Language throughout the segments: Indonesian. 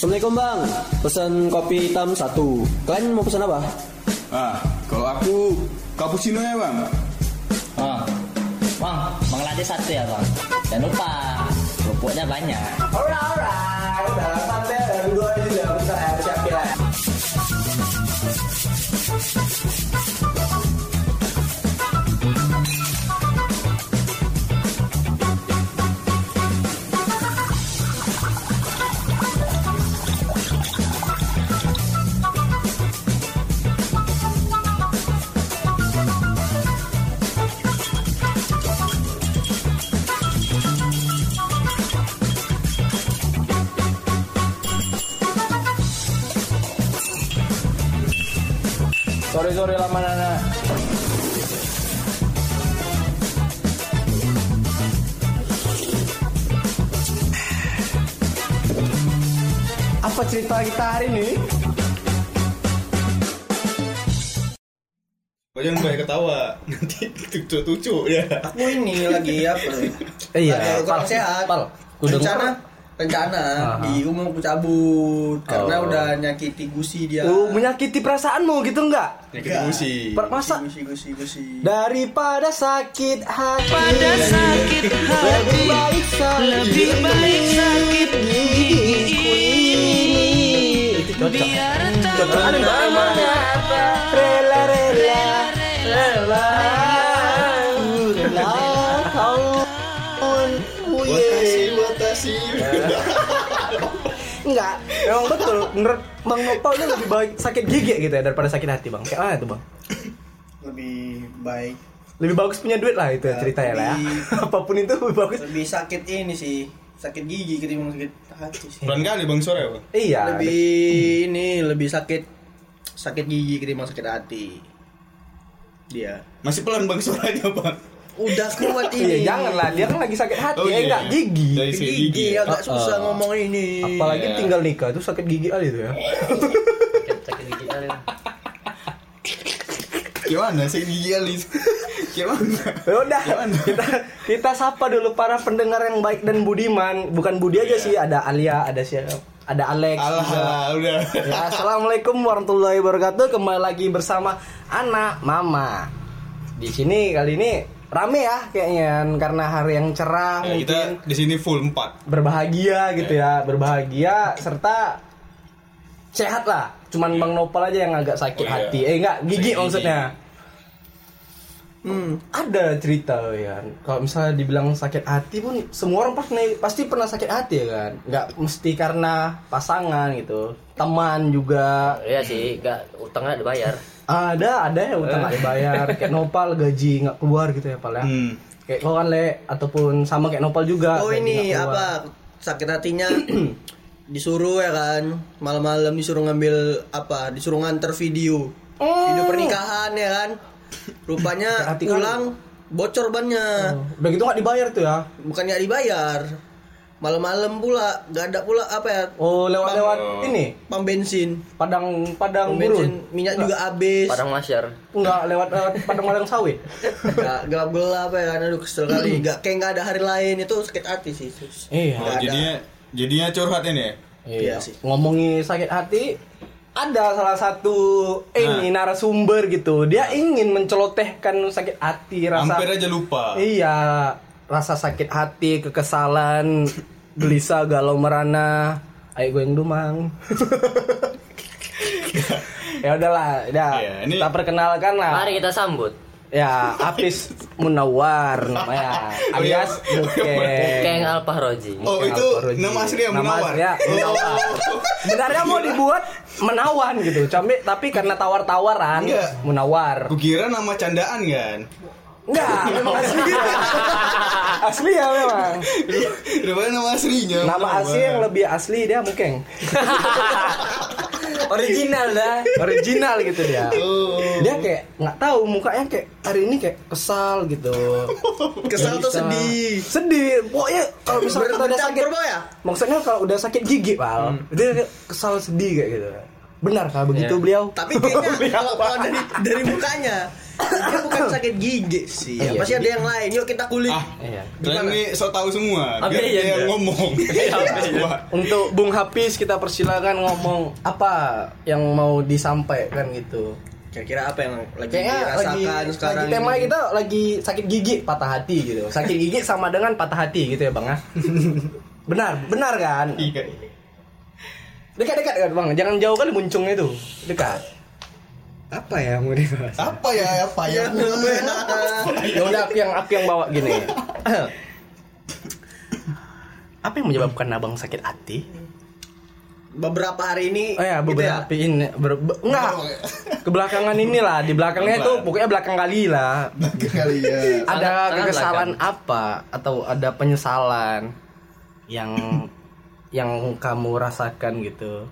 Assalamualaikum bang, pesan kopi hitam satu. Kalian mau pesan apa? Ah, kalau aku cappuccino ya bang. Oh. Bang, bang latte satu ya bang. Jangan lupa kerupuknya banyak. Alright, alright. Udah santai, dua Sorry, sorry lama nana. Apa cerita kita hari ini? Kau jangan banyak ketawa, nanti tucuk-tucuk ya. Aku ini lagi apa? Iya, Lagi kurang sehat. Pal, rencana. Rencana. Aha. gigiku mau aku cabut karena Oh. udah nyakiti gusi dia. Oh, menyakiti perasaanmu gitu enggak? Nyakit gusi. Per- Masa? Gusi gusi gusi. daripada sakit hati. Pada sakit hati. lebih baik sakit Lebih baik sakit gigiku ini itu cocok. Biar tak cocok. ada mengapa rela rela rela rela. kau Buat kasih. Enggak, emang betul. Menurut Bang Nopal itu lebih baik sakit gigi gitu ya daripada sakit hati bang. Kayak mana tuh bang? Lebih baik. Lebih bagus punya duit lah itu Ya, ceritanya lah ya. lebih- Apa pun itu lebih bagus. Lebih sakit ini sih. Sakit gigi ketimbang sakit hati sih. Pelan kali bang sore bang. Iya. Lebih ini lebih sakit sakit gigi ketimbang sakit hati. Dia. Masih pelan bang suaranya bang. Udah kuat Iya, ini. janganlah dia kan lagi sakit hati, Oh, ya iya. enggak gigi. Dari Gigi, gigi. agak susah Uh-uh. ngomong ini. Apalagi Iya. tinggal nikah itu sakit gigi kali itu ya. Sakit, sakit gigi kali. Gimana sih gigi alis? Gimana? Ya udah, Gimana? kita kita sapa dulu para pendengar yang baik dan budiman. Bukan Budi aja Iya. sih, ada Alia, ada siapa? Ada Alex. Alah, udah. Ya, Assalamualaikum warahmatullahi wabarakatuh. Kembali lagi bersama anak mama. Di sini kali ini rame ya kayaknya karena hari yang cerah Ya, kita mungkin di sini full 4 berbahagia gitu ya, berbahagia serta sehat lah. Cuman Bang Nopal aja yang agak sakit Oh, iya. hati. Eh enggak, gigi gigi. maksudnya. Hmm, ada cerita ya. Kalau misalnya dibilang sakit hati pun semua orang pasti pasti pernah sakit hati ya kan. Nggak mesti karena pasangan gitu. Teman juga Iya sih, enggak utangnya dibayar. Ada, ada yang utang nggak dibayar. kayak Nopal gaji nggak keluar gitu ya, Pal ya. Hmm. Kayak kau kan le ataupun sama kayak Nopal juga. Oh ini nggak apa sakit hatinya disuruh ya kan malam-malam disuruh ngambil apa disuruh nganter video video pernikahan ya kan rupanya hati kan? pulang bocor bannya Oh, Udah gitu nggak dibayar tuh ya. bukannya dibayar malam-malam pula gak ada pula apa ya Oh, lewat-lewat Oh. ini pam bensin padang padang pam bensin gurun. minyak juga habis Padang masyar. Enggak lewat lewat padang-padang sawit. Gak gelap-gelap ya kan aduh kesel kali gak kayak nggak ada hari lain itu sakit hati sih terus Iya. Oh, Nggak ada. jadinya jadinya curhat ini ya? Iya sih. Ngomongin sakit hati, ada salah satu ini narasumber gitu. Dia ingin mencelotehkan sakit hati, rasa Hampir aja lupa. Iya, rasa sakit hati, kekesalan, gelisah, galau merana. Ayo gue yang dumang. ya udahlah, udah. Iya, ini- Kita perkenalkan lah. Mari kita sambut. Ya, Apis Munawar namanya. Oh, iya. Alias Bukeng. Keng Alpahroji. Oh, itu Alfaroji. nama asli yang Nama Munawar. asli ya, Munawar. Sebenarnya mau dibuat menawan gitu, tapi tapi karena tawar-tawaran Enggak. Munawar. Kukira nama candaan kan? Enggak, memang asli. asli ya memang. Rupanya nama aslinya. Nama asli yang lebih asli dia Mukeng. Original dah. Original gitu dia. Oh. Dia kayak nggak tahu mukanya kayak hari ini kayak kesal gitu. kesal tuh sedih Sedih. Pokoknya kalau misalnya udah sakit ya? Maksudnya kalau udah sakit gigi, Pal. Dia kesal sedih kayak gitu. Benarkah begitu Iya. beliau? Tapi kayaknya kalau, kalau dari dari mukanya dia bukan sakit gigi sih. Ya, Iya. pasti ada yang lain. Yuk kita kulik. Ah, Iya. kalian ini sok tahu semua. Biar iya, dia iya? yang ngomong. Semua. Untuk Bung Hafiz kita persilakan ngomong apa yang mau disampaikan gitu. Kira-kira apa yang lagi Kayaknya lagi, dirasakan sekarang? lagi tema kita lagi sakit gigi, patah hati gitu. Sakit gigi sama dengan patah hati gitu ya bang ya. benar, benar kan? Iya. Dekat-dekat kan bang, jangan jauh kali muncungnya itu. Dekat. Apa ya mau dibahas? Apa ya? Apa ya? Ya udah aku yang aku yang bawa gini. apa yang menyebabkan abang sakit hati? beberapa hari ini Oh ya gitu beberapa ini ber, be- enggak kebelakangan inilah di belakangnya itu pokoknya belakang kali lah Kali ya. ada kekesalan apa atau ada penyesalan yang yang kamu rasakan gitu?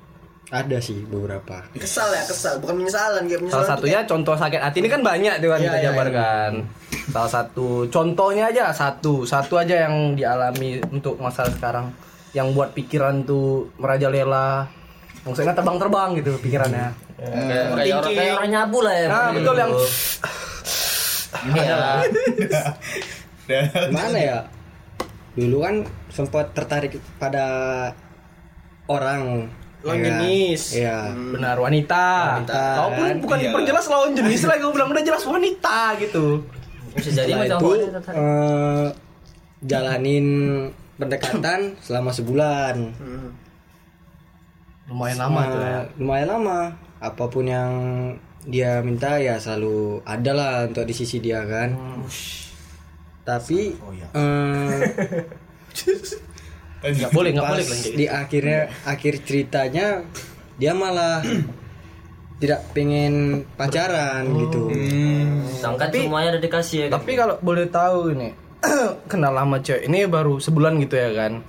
Ada sih beberapa. kesal ya kesal. Bukan penyesalan kayak penyesalan salah satunya contoh sakit hati ini kan banyak tuh kan Iya, kita iya, jabarkan. Salah satu contohnya aja satu. Satu aja yang dialami untuk masalah sekarang. Yang buat pikiran tuh merajalela. Maksudnya terbang-terbang gitu pikirannya. Kayak kayak orang kayak orang nyabu lah ya. nah betul yang Iya. Mana ya? Dulu kan sempat tertarik pada orang. Lawan ya kan? jenis. Iya. benar wanita. Wanita, Kau pun kan? bukan Iya. diperjelas lawan jenis lagi, gue bilang udah jelas wanita gitu. Bisa jadi macam itu eh, jalanin pendekatan selama sebulan. Hmm. Lumayan lama tuh ya. Lumayan lama. Apa pun yang dia minta ya selalu ada lah untuk di sisi dia kan. Tapi eh, Nggak boleh, nggak boleh kayak gitu. di akhirnya akhir ceritanya dia malah tidak pengen pacaran gitu. Sedangkan semuanya udah dikasih ya. kan? Tapi kalau boleh tahu ini kenal lama cewek ini baru sebulan gitu ya kan.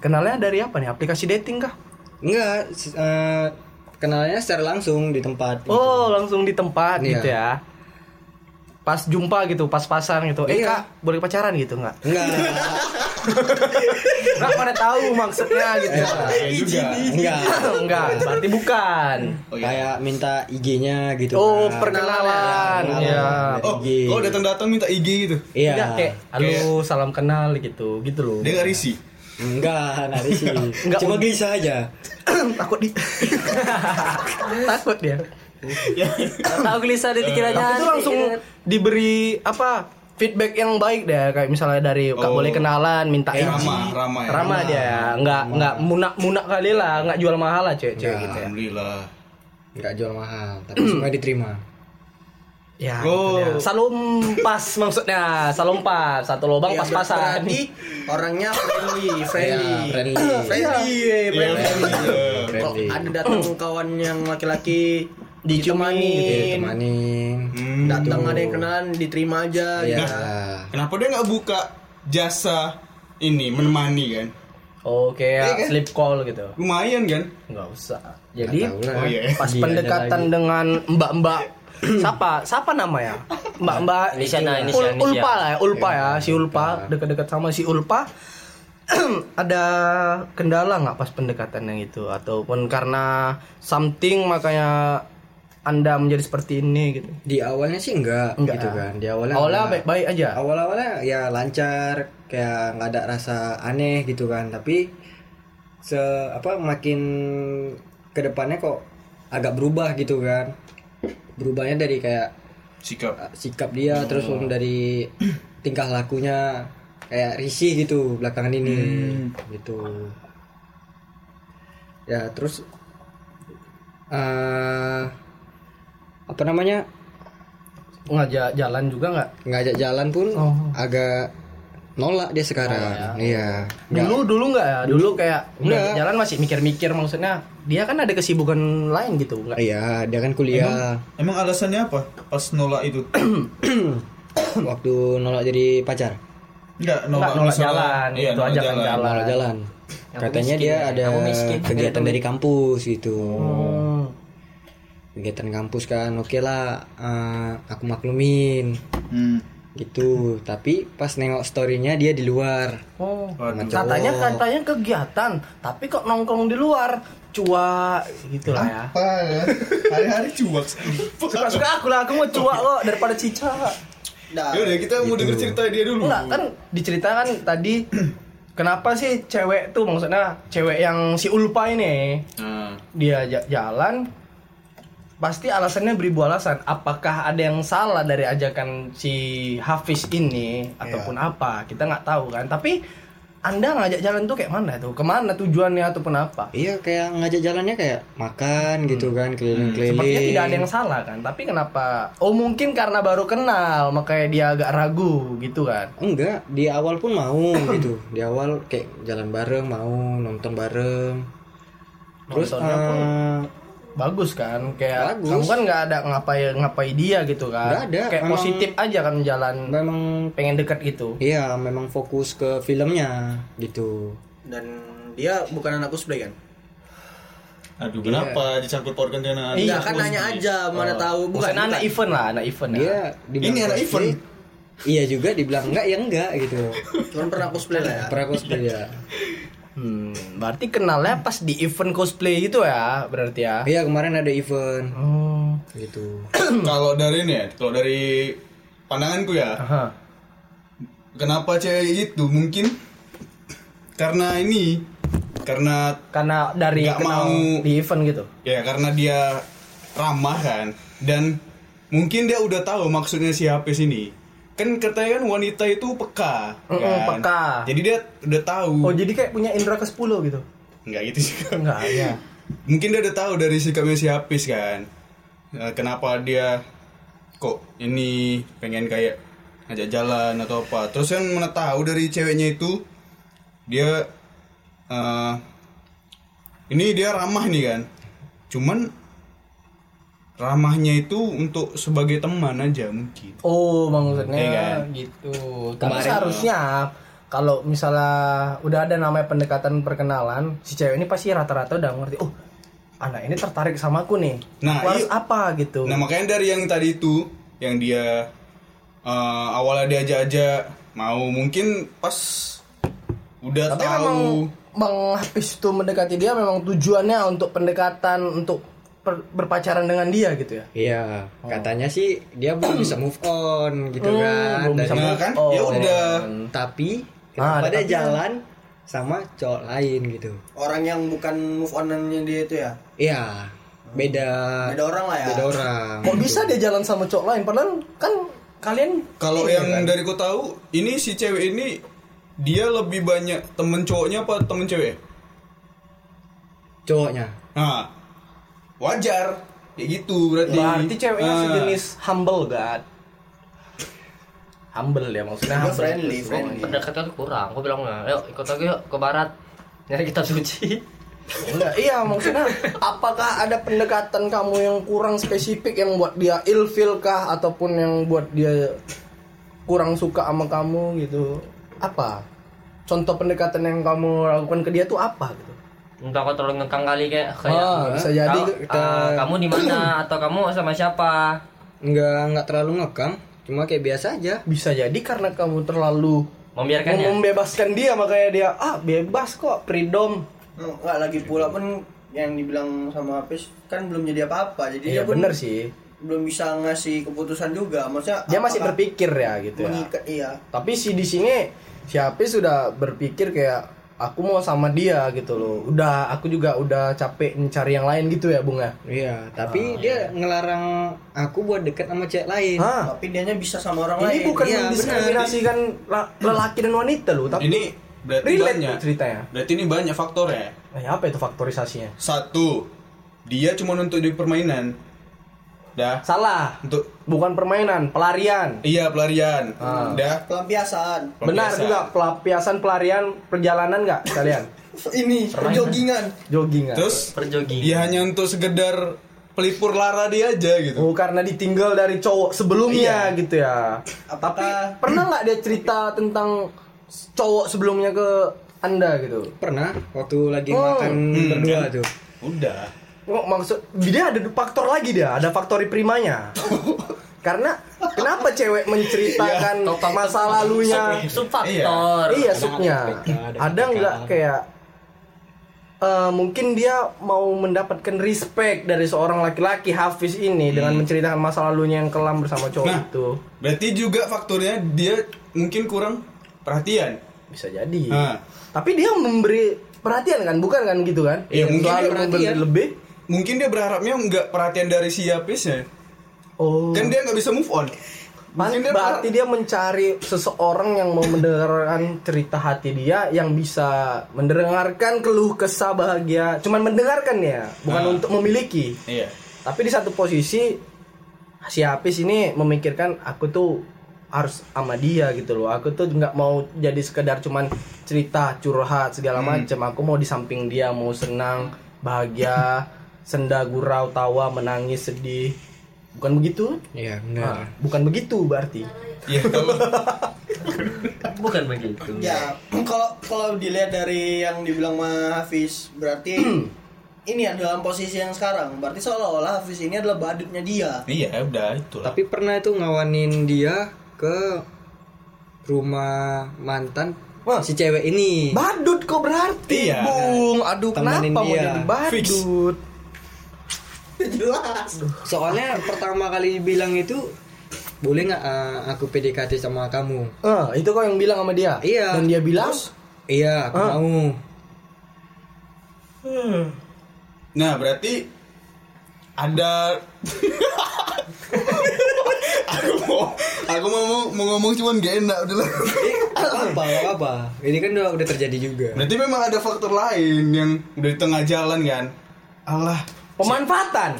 Kenalnya dari apa nih? Aplikasi dating kah? Enggak, eh, kenalnya secara langsung di tempat. gitu. Oh, langsung di tempat Iya. gitu ya. Pas jumpa gitu, pas pasan gitu. Eh, Iya. Kak, boleh pacaran gitu enggak? Enggak, Enggak pada tahu maksudnya gitu. Ya juga. enggak. enggak, berarti bukan. Oh, iya. Kayak minta IG-nya gitu. Oh, kan. perkenalan. Kenalan, Iya. Oh, IG. kau datang-datang minta IG gitu. Iya. Enggak kayak halo, salam kenal gitu, gitu loh. Dia nggak risih. Enggak, nggak sih. Enggak, Cuma um- gelisah aja. takut di takut dia Tahu gelisah di pikirannya. tapi itu langsung diberi apa feedback yang baik deh kayak misalnya dari kak Oh. boleh kenalan minta izin. ramah, ramah ya. ramah dia nggak nggak munak munak kali lah nggak jual mahal lah cewek cewek gitu ya Alhamdulillah. Enggak jual mahal, tapi semua diterima. ya Oh. gitu deh. salum pas maksudnya salum pas satu lubang Ya, pas pasan berarti orangnya friendly, friendly, Iya, friendly. friendly, friendly. Iya. Kok Friendly. ada datang kawan yang laki-laki Diciumin ditemanin, Temanin. Hmm. datang ada yang kenalan diterima aja. Iya. gitu. Kenapa dia nggak buka jasa ini menemani kan? oh Iya kayak kan? sleep call gitu Lumayan kan? nggak usah jadi lah. Oh iya. pas ada pendekatan dengan mbak-mbak siapa siapa namanya mbak-mbak Inisialnya, Ul- inisial, inisial. Ulpa lah ya Ulpa ya si Ulpa dekat-dekat sama si Ulpa ada kendala nggak pas pendekatan yang itu ataupun karena something makanya anda menjadi seperti ini gitu Di awalnya sih enggak, Enggak, gitu ya? kan. Di awalnya awalnya enggak. baik-baik aja Awal-awalnya ya lancar, kayak nggak ada rasa aneh gitu kan. Tapi se apa makin ke depannya kok agak berubah gitu kan. Berubahnya dari kayak Sikap. uh, sikap dia terus dari tingkah lakunya kayak risih gitu belakangan ini gitu ya terus eh apa namanya? Ngajak jalan juga nggak? Ngajak jalan pun Oh. agak nolak dia sekarang. Iya. Nggak- dulu dulu nggak ya? Dulu kayak Nggak. ngajak jalan masih mikir-mikir maksudnya dia kan ada kesibukan lain gitu nggak? Iya dia kan kuliah. Emang? Alasannya apa pas nolak itu? waktu nolak jadi pacar? Enggak, Nggak, nolak misalnya- jalan, Iya, itu nolak aja kan jalan. nolak jalan. Katanya dia ada Aku miskin. kegiatan dari kampus gitu. Hmm. Kegiatan kampus kan oke lah eh, aku maklumin Hmm. gitu tapi pas nengok storynya dia di luar Oh, Waduh. katanya katanya kegiatan, tapi kok nongkrong di luar, cuak gitu lah ya. Apa ya? Hari-hari cuak. Suka suka aku lah, aku mau cuak kok daripada cica. Dah. Yaudah kita mau denger cerita dia dulu. Enggak kan diceritakan tadi kenapa sih cewek tuh maksudnya cewek yang si Ulpa ini Nah, dia ja- jalan pasti alasannya beribu alasan. Apakah ada yang salah dari ajakan si Hafiz ini ataupun apa? Kita nggak tahu kan. Tapi anda ngajak jalan tuh kayak mana tuh? Ke mana tujuannya ataupun apa? Iya kayak ngajak jalannya kayak makan gitu kan keliling-keliling. Sepertinya tidak ada yang salah kan? Tapi kenapa? Oh mungkin karena baru kenal makanya dia agak ragu gitu kan? Enggak di awal pun mau gitu. Di awal kayak jalan bareng mau nonton bareng. Terus Nontonnya pun bagus kan kayak Bagus. kamu kan nggak ada ngapain ngapain dia gitu kan Nggak ada, kayak memang- positif aja kan jalan memang pengen dekat gitu iya memang fokus ke filmnya gitu Dan dia bukan anak cosplay kan? aduh kenapa dicampur pautkan dengan Iya Iya, kan nanya aja, mana tahu bukan, bukan. anak event lah anak event ya. dia dibilang Ini anak event. iya juga dibilang enggak ya enggak gitu Cuman pernah cosplay lah ya. pernah cosplay ya hmm, berarti kenalnya pas di event cosplay gitu ya berarti ya iya kemarin ada event hmm. gitu kalau dari ini ya, kalau dari pandanganku ya, Aha. kenapa cewek itu mungkin karena ini, karena karena dari kenal mau. di event gitu ya karena dia ramah kan dan mungkin dia udah tahu maksudnya si Hafiz ini. Kan katanya kan wanita itu peka, Mm-mm, kan? peka. Jadi dia udah tahu. oh jadi kayak punya indra ke 10 gitu Enggak gitu juga. enggak ya mungkin dia udah tahu dari sikapnya si Hafiz kan Eh, kenapa dia kok ini pengen kayak ngajak jalan atau apa terus kan mana tahu dari ceweknya itu dia eh, ini dia ramah nih kan cuman ramahnya itu untuk sebagai teman aja mungkin. Oh maksudnya Iya kan? gitu. Tapi seharusnya kalau misalnya udah ada namanya pendekatan perkenalan si cewek ini pasti rata-rata udah ngerti oh anak ini tertarik sama aku nih. Nah, Aku harus iya. apa? gitu. Nah makanya dari yang tadi itu yang dia eh, awalnya diajak aja mau mungkin pas udah Tapi tahu. memang Bang Hafiz itu mendekati dia memang tujuannya untuk pendekatan untuk berpacaran dengan dia gitu ya. iya katanya sih dia belum bisa move on gitu Hmm, kan belum bisa Nah, kan ya Oh. udah tapi Ah, kenapa ada dia tapi- jalan sama cowok lain gitu Orang yang bukan move onannya dia itu ya. iya beda Beda orang lah ya. beda orang Kok bisa dia jalan sama cowok lain padahal kan kalian kalau Iya yang kan? dari ku tahu ini si cewek ini dia lebih banyak temen cowoknya apa temen cewek cowoknya nah wajar kayak gitu berarti berarti ceweknya Ah. sejenis humble god. Humble ya maksudnya humble. friendly, friendly. pendekatan kurang aku bilang ayo ikut aku yuk ke barat nyari kitab suci Enggak, iya maksudnya apakah ada pendekatan kamu yang kurang spesifik yang buat dia ilfil kah ataupun yang buat dia kurang suka sama kamu gitu? Apa? Contoh pendekatan yang kamu lakukan ke dia tuh apa gitu? Entah aku terlalu ngekang kali kayak kayak Ah, bisa jadi "Kau, kita eh, kamu di mana atau kamu sama siapa nggak nggak terlalu ngekang cuma kayak biasa aja bisa jadi karena kamu terlalu membiarkan ya membebaskan dia makanya dia ah bebas kok freedom. Enggak lagi pula pun yang dibilang sama Hafiz kan belum jadi apa-apa. Jadi Iya dia pun bener sih. belum bisa ngasih keputusan juga. Maksudnya Dia masih berpikir ya gitu ya. iya. Tapi si di sini si Hafiz sudah berpikir kayak aku mau sama dia gitu loh. Udah aku juga udah capek mencari yang lain gitu ya bunga. iya tapi dia ngelarang aku buat deket sama cewek lain Hah? Tapi dianya bisa sama orang Ini lain. bukan Iya, mendiskriminasikan la- lelaki dan wanita loh, tapi ini berarti relate banyak ceritanya. berarti ini banyak faktornya Nah, ya apa itu faktorisasinya? satu dia cuma untuk di permainan dah Salah. untuk Bukan permainan, pelarian. iya pelarian Ah. dah Pelampiasan. Benar Pelampiasan. juga pelampiasan pelarian perjalanan nggak kalian? Ini perjoggingan. Jogging nggak? terus perjogging ya hanya untuk sekedar pelipur lara dia aja gitu Oh karena ditinggal dari cowok sebelumnya gitu ya. Apakah Pernah nggak dia cerita tentang cowok sebelumnya ke anda gitu? pernah waktu lagi Oh. makan berdua tuh udah maksud dia ada faktor lagi dia, ada faktori primanya. Karena Kenapa cewek menceritakan Topang- masa lalunya? Subfaktor. Iya subnya. ada nggak kayak eh, mungkin dia mau mendapatkan respect dari seorang laki-laki Hafiz ini dengan menceritakan masa lalunya yang kelam bersama cowok Nah. itu. Berarti juga faktornya dia mungkin kurang perhatian. Bisa jadi. Nah. Tapi dia memberi perhatian kan, bukan kan gitu kan? Iya, mungkin Selalu dia memberi perhatian. lebih. Mungkin dia berharapnya nggak perhatian dari si Yapisnya. Oh. Kan dia nggak bisa move on. Mungkin dia berarti dia mencari seseorang yang mau mendengarkan cerita hati dia yang bisa mendengarkan keluh kesah bahagia cuman mendengarkan ya bukan Ah. untuk memiliki Iya. tapi di satu posisi si Apis ini memikirkan aku tuh harus sama dia gitu loh aku tuh nggak mau jadi sekedar cuman cerita curhat segala macam aku mau di samping dia mau senang bahagia senda gurau tawa menangis sedih bukan begitu Iya, Nah, benar. bukan begitu berarti Iya, kalau Bukan begitu. Ya, kalau kalau dilihat dari yang dibilang sama Hafiz, berarti ini ya dalam posisi yang sekarang. Berarti seolah-olah Hafiz ini adalah badutnya dia. iya udah itulah. Tapi pernah itu ngawanin dia ke rumah mantan Wah. si cewek ini. badut kok berarti Iya. bung aduh Temenin kenapa mau dia. jadi Fix. Jelas. Soalnya pertama kali bilang itu boleh nggak eh, aku PDKT sama kamu? Ah, itu kok yang bilang sama dia Iya. dan dia bilang Iya, aku Ah. mau. Nah, berarti ada aku mau aku mau mau ngomong cuman gak enak udah lah. apa apa ini kan udah udah terjadi juga Berarti memang ada faktor lain yang udah di tengah jalan kan. Allah. Pemanfaatan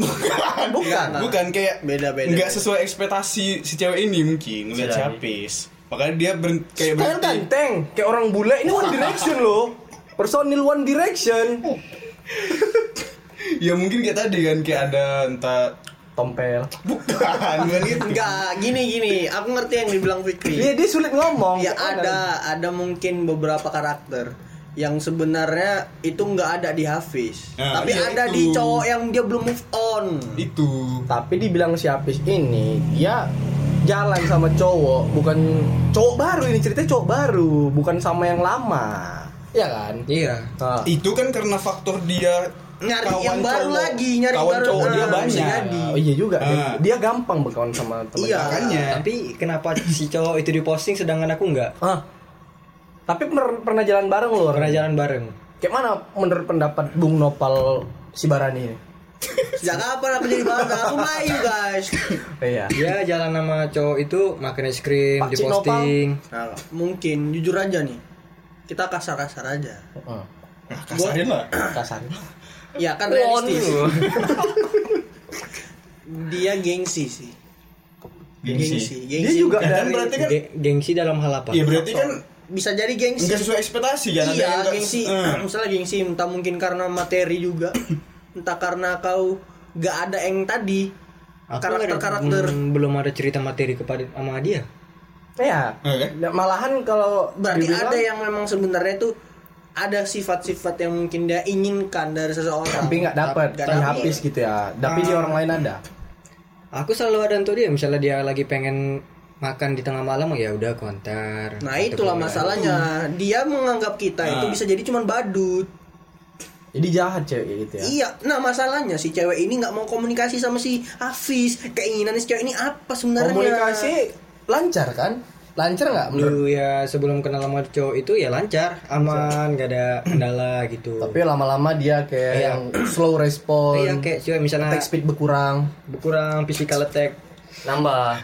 Bukan. Bukan. Bukan kayak Beda-beda. Nggak sesuai ekspektasi si cewek ini mungkin ngeliat Capis. Makanya dia ber- kayak berhenti. ganteng kayak orang bule ini One Direction loh personil One Direction Ya mungkin kayak tadi kan kayak ada entah tompel bukan bukan gitu. Enggak, gini gini. Aku ngerti yang dibilang Fikri. dia dia sulit ngomong Ya ada ada mungkin beberapa karakter yang sebenarnya itu nggak ada di Hafiz. Nah, Tapi iya ada itu. di cowok yang dia belum move on. Itu. tapi dibilang si Apis ini dia jalan sama cowok bukan cowok baru ini ceritanya cowok baru bukan sama yang lama ya kan iya Nah, Itu kan karena faktor dia Nyari kawan yang baru cowok. lagi, nyari kawan baru. cowok dia Ah, banyak. jadi. oh iya juga Ah. dia gampang berkawan sama temen Iya. Makanya. tapi kenapa si cowok itu diposting sedangkan aku nggak ah tapi per- pernah jalan bareng loh pernah jalan bareng kayak mana menurut pendapat Bung Nopal Sibarani ini Sejak kapan aku jadi bahasa? Aku Melayu guys. iya dia jalan sama cowok itu makan es krim Pak Cik diposting Nah, mungkin jujur aja nih. Kita kasar-kasar aja. Heeh. Nah, kasarin lah. kasar Ya kan realistis. Dia gengsi sih. Gengsi. Dia juga dari berarti kan Ge- gengsi dalam hal apa Iya berarti kan Bisa jadi gengsi. nggak sesuai ekspektasi kan yang Iya, gengsi. Eh. Misalnya gengsi entah mungkin karena materi juga. entah karena kau gak ada yang tadi. Aku ada- Karakter-karakter. hmm, belum ada cerita materi kepada sama dia ya Oke. malahan kalau Berarti dibilang- ada yang memang sebenarnya tuh ada sifat-sifat yang mungkin dia inginkan dari seseorang. tapi nggak dapat tapi habis gitu ya tapi di orang lain ada aku selalu ada untuk dia misalnya dia lagi pengen makan di tengah malam ya udah kontar Nah Atau itulah masalahnya. Dia menganggap kita itu Nah. bisa jadi cuman badut. jadi jahat cewek gitu ya Iya. Nah masalahnya si cewek ini nggak mau komunikasi sama si Hafiz. Keinginan si cewek ini apa sebenarnya? komunikasi lancar kan lancar nggak dulu ya sebelum kenal sama cowok itu ya lancar aman gak ada kendala gitu tapi lama-lama dia kayak Iya. yang slow respon iya kayak cewek misalnya attack speed berkurang berkurang physical attack Nambah.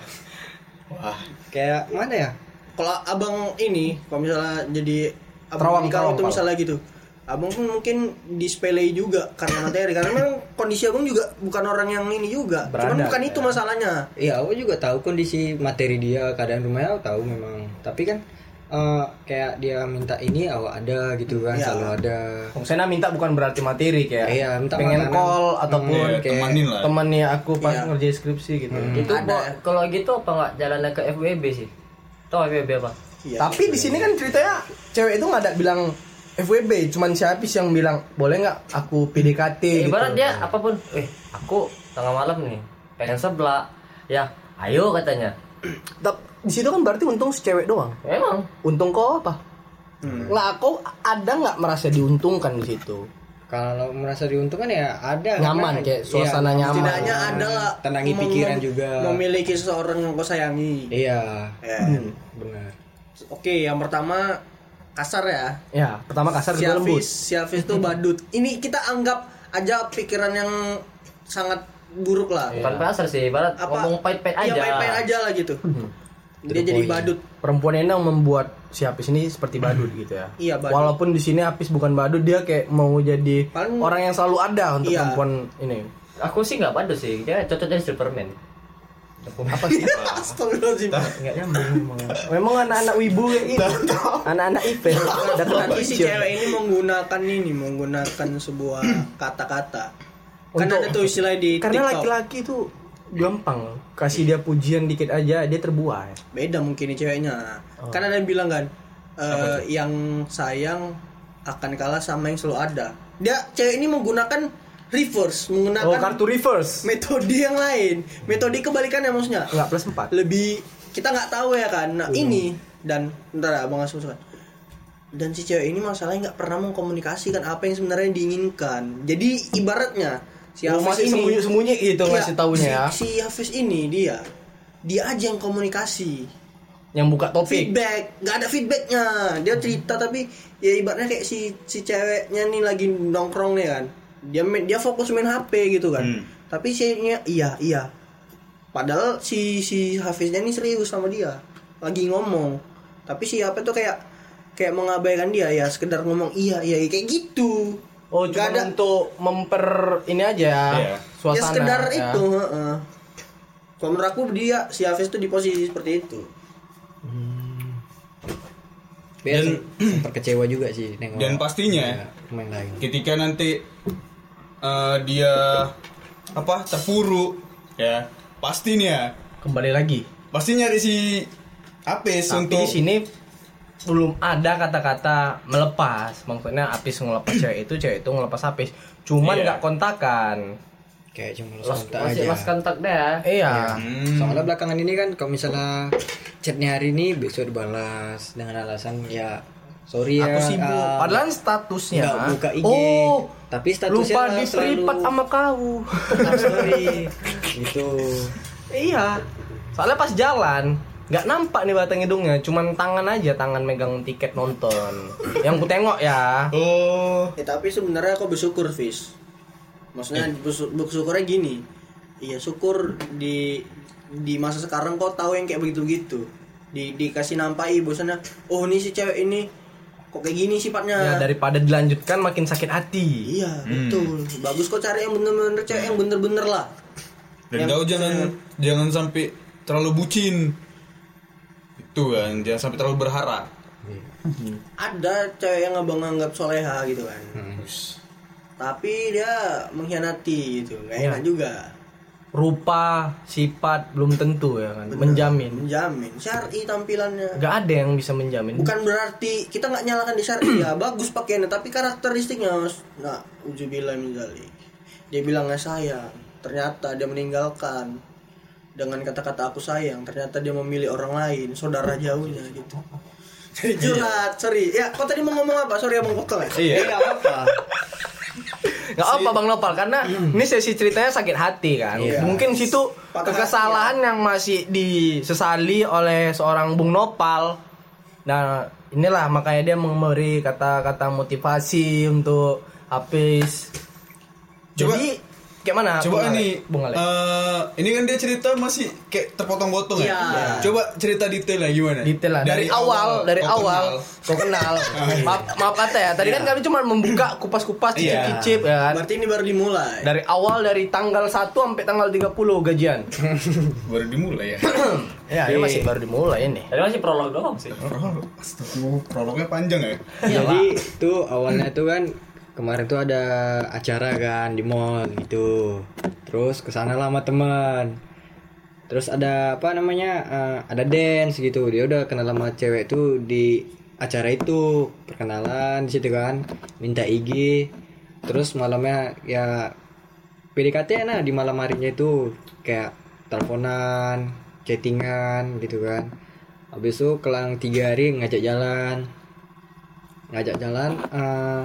Wah. kayak mana ya Kalau abang ini, kalau misalnya jadi abang terawang, itu misalnya gitu, abang pun mungkin dispelei juga karena materi. Karena memang kondisi abang juga bukan orang yang ini juga. Cuman Berada, bukan itu ya. masalahnya. Iya, aku juga tahu kondisi materi dia, keadaan rumahnya aku tahu memang. Tapi kan eh, kayak dia minta ini awak ada gitu kan, Iya. selalu ada. Saya minta bukan berarti materi kayak Iya, minta pengen makanan. call ataupun Iya, kayak temanin lah. aku pas Iya. ngerjain skripsi gitu. Itu Ada. Kalau gitu apa nggak jalannya ke FWB sih? Tahu FWB apa? Iya. Tapi di sini kan ceritanya cewek itu nggak ada bilang FWB, cuman siapa sih yang bilang boleh nggak aku PDKT Ya, gitu. ibarat dia apa pun, eh aku tengah malam nih pengen sebelah, ya Ayo katanya. Di situ kan berarti untung si cewek doang. Emang. Untung kau apa? Nggak, kau ada nggak merasa diuntungkan di situ? Kalau merasa diuntungkan ya ada Nyaman, karena- kayak suasana iya, nyaman. Setidaknya ada lah Tenangi mem- pikiran juga. Memiliki seseorang yang kau sayangi. Iya, Ya. benar. Oke, yang pertama kasar ya. Ya, pertama kasar Si kedua lembut. Hafiz, si Hafiz tuh badut. Ini kita anggap aja pikiran yang sangat buruk lah. Bukan pasar sih, barat ngomong pahit-pahit aja. Iya, pahit-pahit aja lah gitu. Dia jadi badut. Perempuan ini yang membuat si Apis ini seperti badut gitu ya. Iya, badut. Walaupun di sini Apis bukan badut, dia kayak mau jadi Paling- orang yang selalu ada untuk Iya. perempuan ini. Aku sih nggak badut sih, dia cocok jadi Superman. Apa sih? Astagfirullahaladzim. Enggak nyambung memang. Memang anak-anak wibu kayak gitu. Anak-anak IP. Ada Nanti si cewek ini menggunakan ini, menggunakan sebuah kata-kata. Kan Untuk- ada tuh istilah di Karena TikTok. laki-laki itu gampang kasih dia pujian dikit aja dia terbuai. Beda mungkin nih ceweknya. Oh. Kan ada yang bilang kan, eh, yang sayang akan kalah sama yang selalu ada. Dia cewek ini menggunakan reverse, menggunakan Oh, kartu reverse. metode yang lain. Metode kebalikannya maksudnya. Enggak plus 4. Lebih kita nggak tahu ya kan. Nah, ini dan bentar ya, Bang Asmus kan. Dan si cewek ini masalahnya nggak pernah mengkomunikasikan apa yang sebenarnya diinginkan. Jadi ibaratnya si Oh, Hafiz masih ini sembunyi-sembunyi gitu Iya, ngasih taunya ya. Si, si Hafiz ini dia. Dia aja yang komunikasi. Yang buka topik. feedback. Nggak ada feedbacknya. Dia cerita tapi ya ibaratnya kayak si si ceweknya nih lagi nongkrong nih kan. Dia dia fokus main HP gitu kan. Hmm. tapi ceweknya iya iya. Padahal si si Hafiznya ini serius sama dia. Lagi ngomong. Tapi si apa tuh kayak kayak mengabaikan dia. Ya sekedar ngomong iya iya. Kayak gitu Oh, cuma ada untuk memper ini aja Iya. suasana. ya sekedar ya. itu heeh. kalau menurut aku dia si Hafiz tuh di posisi seperti itu Biar sempat kecewa juga sih nengok. Dan pastinya ya, pemain lain. ketika nanti eh, dia apa terpuruk ya pasti nih ya Kembali lagi. pasti nyari si Apes Tapi untuk di sini belum ada kata-kata melepas. Maksudnya Apis ngelepas cewek itu, cewek itu ngelepas Apis. Cuman Iya. nggak kontakan. Kayak cuma Los, kontak masih aja. los kontak deh. Iya. Hmm, Soalnya belakangan ini kan kalau misalnya chatnya hari ini besok dibalas dengan alasan ya sorry ya. Aku sibuk. ah, Padahal statusnya. nggak buka IG. Oh, tapi statusnya lupa di privat sama kau. up story. gitu. iya. Soalnya pas jalan nggak nampak nih batang hidungnya, cuman tangan aja, tangan megang tiket nonton. Yang ku tengok ya. oh. Ya tapi sebenarnya aku bersyukur Fis. Maksudnya bersu- bersyukurnya gini. Iya syukur di di masa sekarang kau tahu yang kayak begitu-begitu. Di dikasih nampai bosannya oh ini si cewek ini kok kayak gini sifatnya? Ya daripada dilanjutkan makin sakit hati. iya betul. Bagus kok cari yang bener-bener cewek yang bener-bener lah. Dan Yang- kau jangan jangan sampai terlalu bucin itu kan jangan sampai terlalu berharap ada cewek yang abang anggap soleha gitu kan tapi dia mengkhianati gitu nggak Iya. enak juga Rupa, sifat belum tentu ya kan. Menjamin. menjamin syari tampilannya Gak ada yang bisa menjamin. bukan berarti kita nggak nyalakan di syari ya bagus pakaiannya tapi karakteristiknya mas nah ujubillah min dzalik. dia bilangnya sayang ternyata dia meninggalkan dengan kata-kata aku sayang ternyata dia memilih orang lain saudara jauhnya gitu jadi curhat sorry ya kau tadi mau ngomong apa sorry abang potong ya iya Enggak apa-apa. Gak apa Bang Nopal karena ini sesi ceritanya sakit hati kan. Iya. Mungkin situ Patah kesalahan yang masih disesali oleh seorang Bung Nopal. Nah, inilah makanya dia memberi kata-kata motivasi untuk. Coba- Jadi kayak mana? coba Bung ini Bung Ale. eh, ini kan dia cerita masih kayak terpotong-potong ya Iya. coba cerita detailnya gimana Detail lah dari, awal, dari kau awal kenal. kau kenal. maaf, maaf kata ya. Tadi kan kami cuma membuka kupas-kupas Iya. cicip-cicip ya kan. berarti ini baru dimulai Dari awal dari tanggal 1 sampai tanggal 30 gajian. baru dimulai ya ya, ini masih baru dimulai ini. Tadi masih prolog doang sih. Astaga, prolognya panjang ya Jadi tuh awalnya tuh kan kemarin tuh ada acara kan di mall gitu. Terus ke sana lah sama teman. Terus ada apa namanya? eh, ada dance gitu. Dia udah kenal sama cewek tuh di acara itu perkenalan di situ kan. Minta IG. Terus malamnya ya PDKT nah di malam harinya itu kayak teleponan chattingan gitu kan habis itu kelang tiga hari ngajak jalan ngajak jalan eh,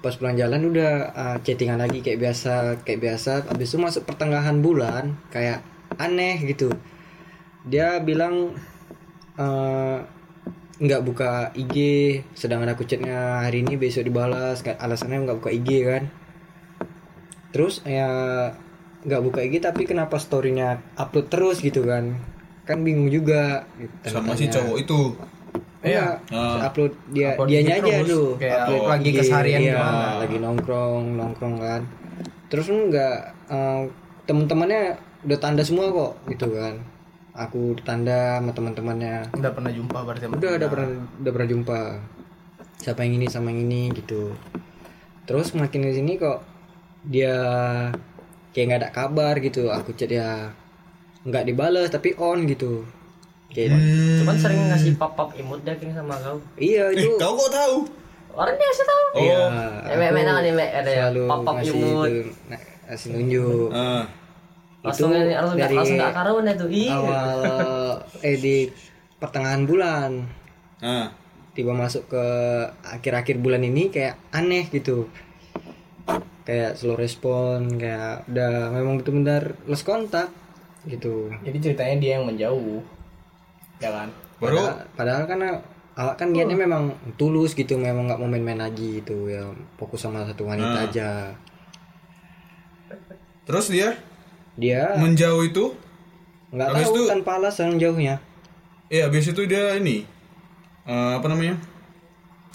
pas pulang jalan udah eh, chattingan lagi kayak biasa kayak biasa. Habis itu masuk pertengahan bulan kayak aneh gitu. Dia bilang eh, nggak buka IG sedangkan aku chatnya hari ini besok dibalas. Alasannya nggak buka IG kan. Terus ya nggak buka IG tapi kenapa storynya upload terus gitu kan? Kan bingung juga gitu, Sama si cowok itu. Iya, Ah. upload dia Upload dianya IG aja terus, tuh. kayak upload lagi IG, keseharian iya, gimana. lagi nongkrong, nongkrong kan. Terus enggak eh, temen-temennya udah tanda semua kok gitu kan. Aku tanda sama teman-temannya. Udah pernah jumpa berarti sama Udah ada pernah udah pernah jumpa. Siapa yang ini sama yang ini gitu. Terus makin di sini kok dia kayak nggak ada kabar gitu. Aku chat dia nggak dibales tapi on gitu. Kayak Cuman sering ngasih pop-up imut dia kayaknya sama kau. Iya Eh, itu. kau kok tahu? Orangnya sih tahu. Iya. Eh, mek- mek nangan nih, mek. Ada ya, ngasih imut. itu, ngasih nunjuk. Ah. Langsung Itu langsung nggak dari langsung nggak karuan ya tuh. Ih. Awal eh di pertengahan bulan Ah. tiba masuk ke akhir-akhir bulan ini kayak aneh gitu. Kayak slow respon, kayak udah memang betul-benar lost kontak gitu. Jadi ceritanya dia yang menjauh. Ya kan? Baru Padahal, padahal kan awak kan niatnya memang tulus gitu, memang nggak mau main-main lagi gitu ya, fokus sama satu wanita Ah. aja. terus dia Dia menjauh itu nggak tahu itu- tanpa alasan jauhnya. Iya, habis itu dia ini eh, apa namanya?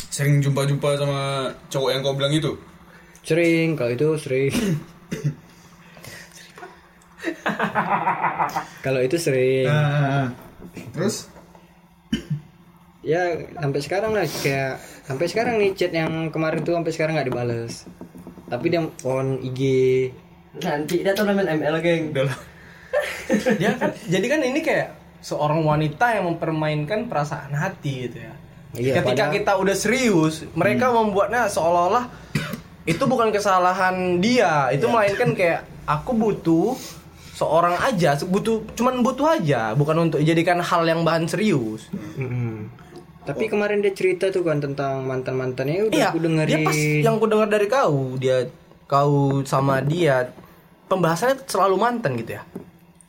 Sering jumpa-jumpa sama cowok yang kau bilang itu. Sering, kalau itu sering. kalau itu sering. Terus Ya sampai sekarang lah kayak sampai sekarang nih chat yang kemarin tuh sampai sekarang nggak dibales. Tapi dia on IG. Nanti dia tuh main ML geng. lah. Dia kan jadi kan ini kayak seorang wanita yang mempermainkan perasaan hati gitu ya. Iya, Ketika padahal- kita udah serius, mereka membuatnya seolah-olah itu bukan kesalahan dia, itu melainkan kayak aku butuh seorang aja, butuh cuman butuh aja, bukan untuk dijadikan hal yang bahan serius. Mm-mm. Tapi kemarin dia cerita tuh kan tentang mantan mantannya udah Iya, aku dengerin. dia pas yang ku dengar dari kau, dia kau sama dia pembahasannya selalu mantan gitu ya.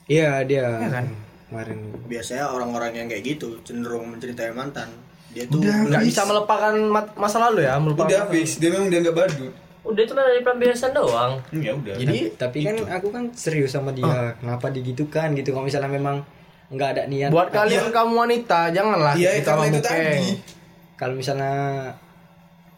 Iya dia. Iya kan? Kemarin. biasanya orang-orang yang kayak gitu cenderung menceritai mantan dia tuh Nggak bisa melupakan ma- masa lalu ya, melupakan. Udah habis, dia memang dianggap badut. Udah cuma dari pelampiasan doang. Ya udah. Jadi Tapi kan aku kan serius sama dia. Kenapa digitukan gitu? Kalau misalnya memang nggak ada niat. buat kalian kamu wanita janganlah Iya, kita itu memukeng. tadi. Kalau misalnya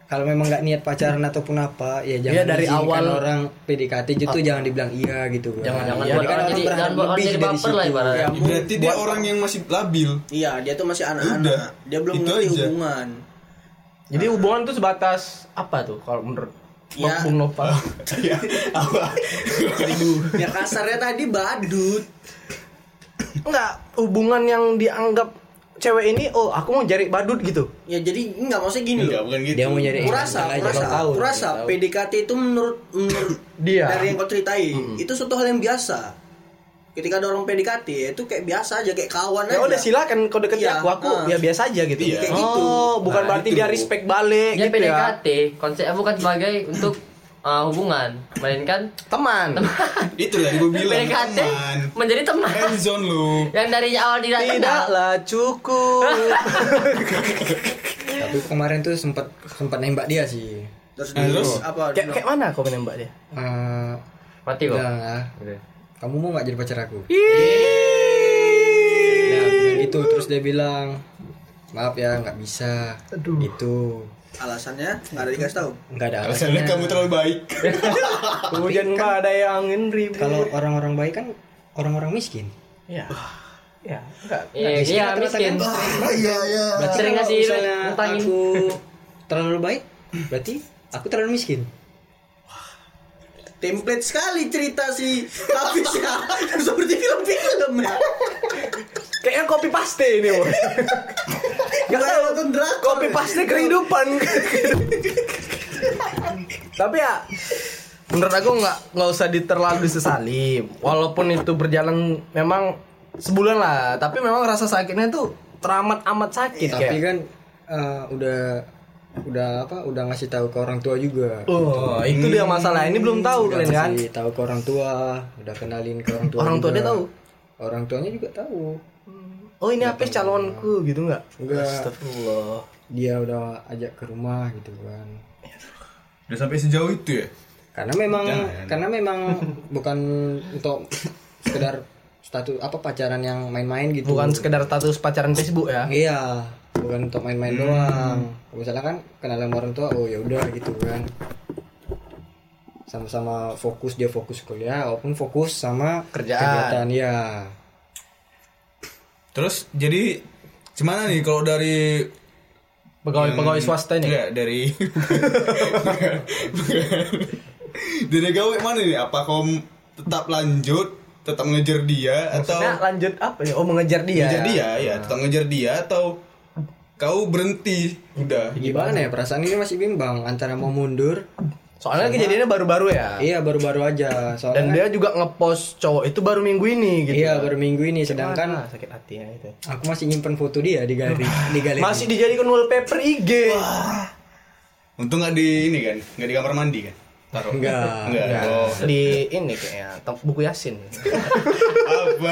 kalau memang nggak niat pacaran ataupun apa, ya jangan Iya, dari awal- orang PDKT itu jangan dibilang iya gitu kan. Jangan- Jangan Iya, buat kan orang orang jadi berharap jangan buat orang lebih jadi dari baper lah situ. ibaratnya. Berarti dia orang yang masih labil. iya dia tuh masih anak-anak dia belum itu ngerti hubungan Jadi hubungan tuh sebatas apa tuh kalau menurut Ya. Bung Nopal? Ya, apa? ya kasarnya tadi badut Enggak, hubungan yang dianggap cewek ini oh aku mau cari badut gitu. ya jadi enggak maksudnya gini Enggak, loh bukan gitu. Dia mau nyari kurasa kurasa tahu, kurasa. PDKT itu menurut menurut Dia. dari yang kau ceritain itu suatu hal yang biasa ketika ada orang PDKT ya itu kayak biasa aja kayak kawan Ya aja udah silakan kau deketin Iya, aku, aku ah. ya biasa aja gitu. Iya. Kayak gitu. Oh, bukan Nah, berarti itu. dia respect balik Dia gitu ya. PDKT, konsepnya bukan sebagai untuk uh, hubungan, melainkan Teman. Itu tadi gue bilang PDKT teman. menjadi teman. Friendzone lu. Yang dari awal tidak. Tidaklah cukup. Tapi kemarin tuh sempat sempat nembak dia sih. terus, Nah, terus? apa kayak kayak mana kau menembak dia? Eh, Mati kok. Kamu mau nggak jadi pacar aku? Ya, bilang gitu terus dia bilang maaf ya nggak bisa gitu alasannya nggak ada dikasih tahu nggak ada Alasannya alasannya kamu terlalu baik. Hujan badai angin ribut. kalau orang-orang baik kan orang-orang miskin ya. Ya, enggak. Iya, miskin iya miskin. kan? Iya, iya. berarti Sering ngasih ngutangin. aku terlalu baik berarti aku terlalu miskin template sekali cerita si Hafiz ya seperti film-film ya Kayaknya copy paste ini, Bro. Gak tahu nonton drakor Copy paste kehidupan. Tapi ya menurut aku nggak nggak usah diterlalu disesali. Walaupun itu berjalan memang sebulan lah tapi memang rasa sakitnya tuh teramat amat sakit tapi kayak kan eh, udah udah apa udah ngasih tahu ke orang tua juga. Oh itu dia masalah. Ini belum tahu udah kalian kan? tahu ke orang tua udah kenalin ke orang tua orang tua dia tahu? Orang tuanya juga tahu. Oh ini apa calonku gitu nggak? Enggak. Astagfirullah. Dia udah ajak ke rumah gitu kan. Udah sampai sejauh itu ya? karena memang Jangan. karena memang bukan untuk sekedar status apa pacaran yang main-main gitu. Bukan sekedar status pacaran Facebook ya? Iya bukan untuk main-main doang. Misalnya kan kenalan sama orang tua oh ya udah gitu kan. Sama-sama fokus dia fokus kuliah walaupun fokus sama Kerjaan. kegiatan ya Terus jadi gimana nih kalau dari pegawai yang- pegawai swasta ini? Enggak, dari Dari gawe mana nih? Apa kau tetap lanjut, tetap ngejar dia atau Maksudnya lanjut apa ya? Oh mengejar dia ngejar ya? dia ya, tetap ngejar dia atau kau berhenti. Udah. gimana ya? Perasaan ini masih bimbang antara mau mundur. Soalnya kejadiannya baru-baru ya? Iya baru-baru aja. Dan soalnya dia juga ngepost cowok itu baru minggu ini gitu. Iya baru minggu ini. Sedangkan Gimana sakit hati ya itu. aku masih nyimpen foto dia di galeri di galeri. masih dijadikan wallpaper IG Untung nggak di ini kan, nggak di kamar mandi kan? Taruh. Enggak. Enggak. Ya, Oh. di ini kayaknya buku Yasin Apa?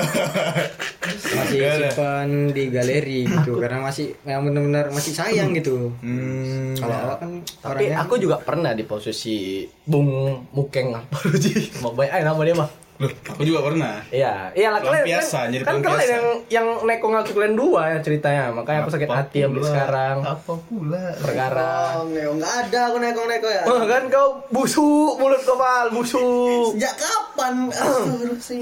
masih Enggak ada. simpan di galeri gitu karena masih yang benar-benar masih sayang gitu Hmm. kalau awak kan tapi orangnya aku juga pernah di posisi Bung Mukeng apa sih mau baik aja nama dia mah Loh, aku juga pernah. Iya, iya lah kalian Pelampiasan, kan, jadi kan kalian yang yang neko ngaku kalian dua yang ceritanya, makanya aku sakit Apa hati sampai sekarang. Apa pula? Perkara. Oh, nggak nggak ada aku neko-neko ya. Oh, kan kau busuk mulut kau Val, busuk. Sejak kapan?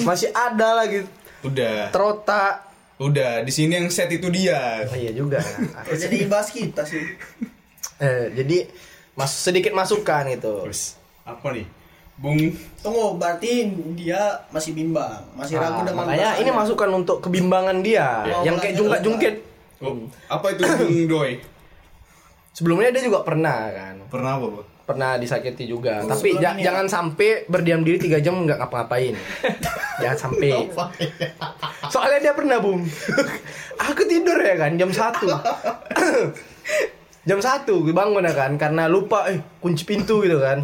Masih ada lagi Udah. terotak. Udah, di sini yang set itu dia. Oh, iya juga. Ya, jadi bahas kita sih. eh, jadi mas sedikit masukan itu. Terus apa nih? Bung. Tunggu, berarti dia masih bimbang, masih ragu Ah, dengan makanya ini masukan untuk kebimbangan dia Ya. yang kayak jungkat-jungkit. Oh, apa itu Bung Doi? Sebelumnya dia juga pernah kan. Pernah apa, Bu? pernah disakiti juga. Oh, tapi ja- ya? jangan sampai berdiam diri tiga jam nggak ngapa-ngapain. Jangan sampai. Soalnya dia pernah bung. Aku tidur ya kan? Jam satu. Jam satu gue bangun ya kan? Karena lupa eh kunci pintu gitu kan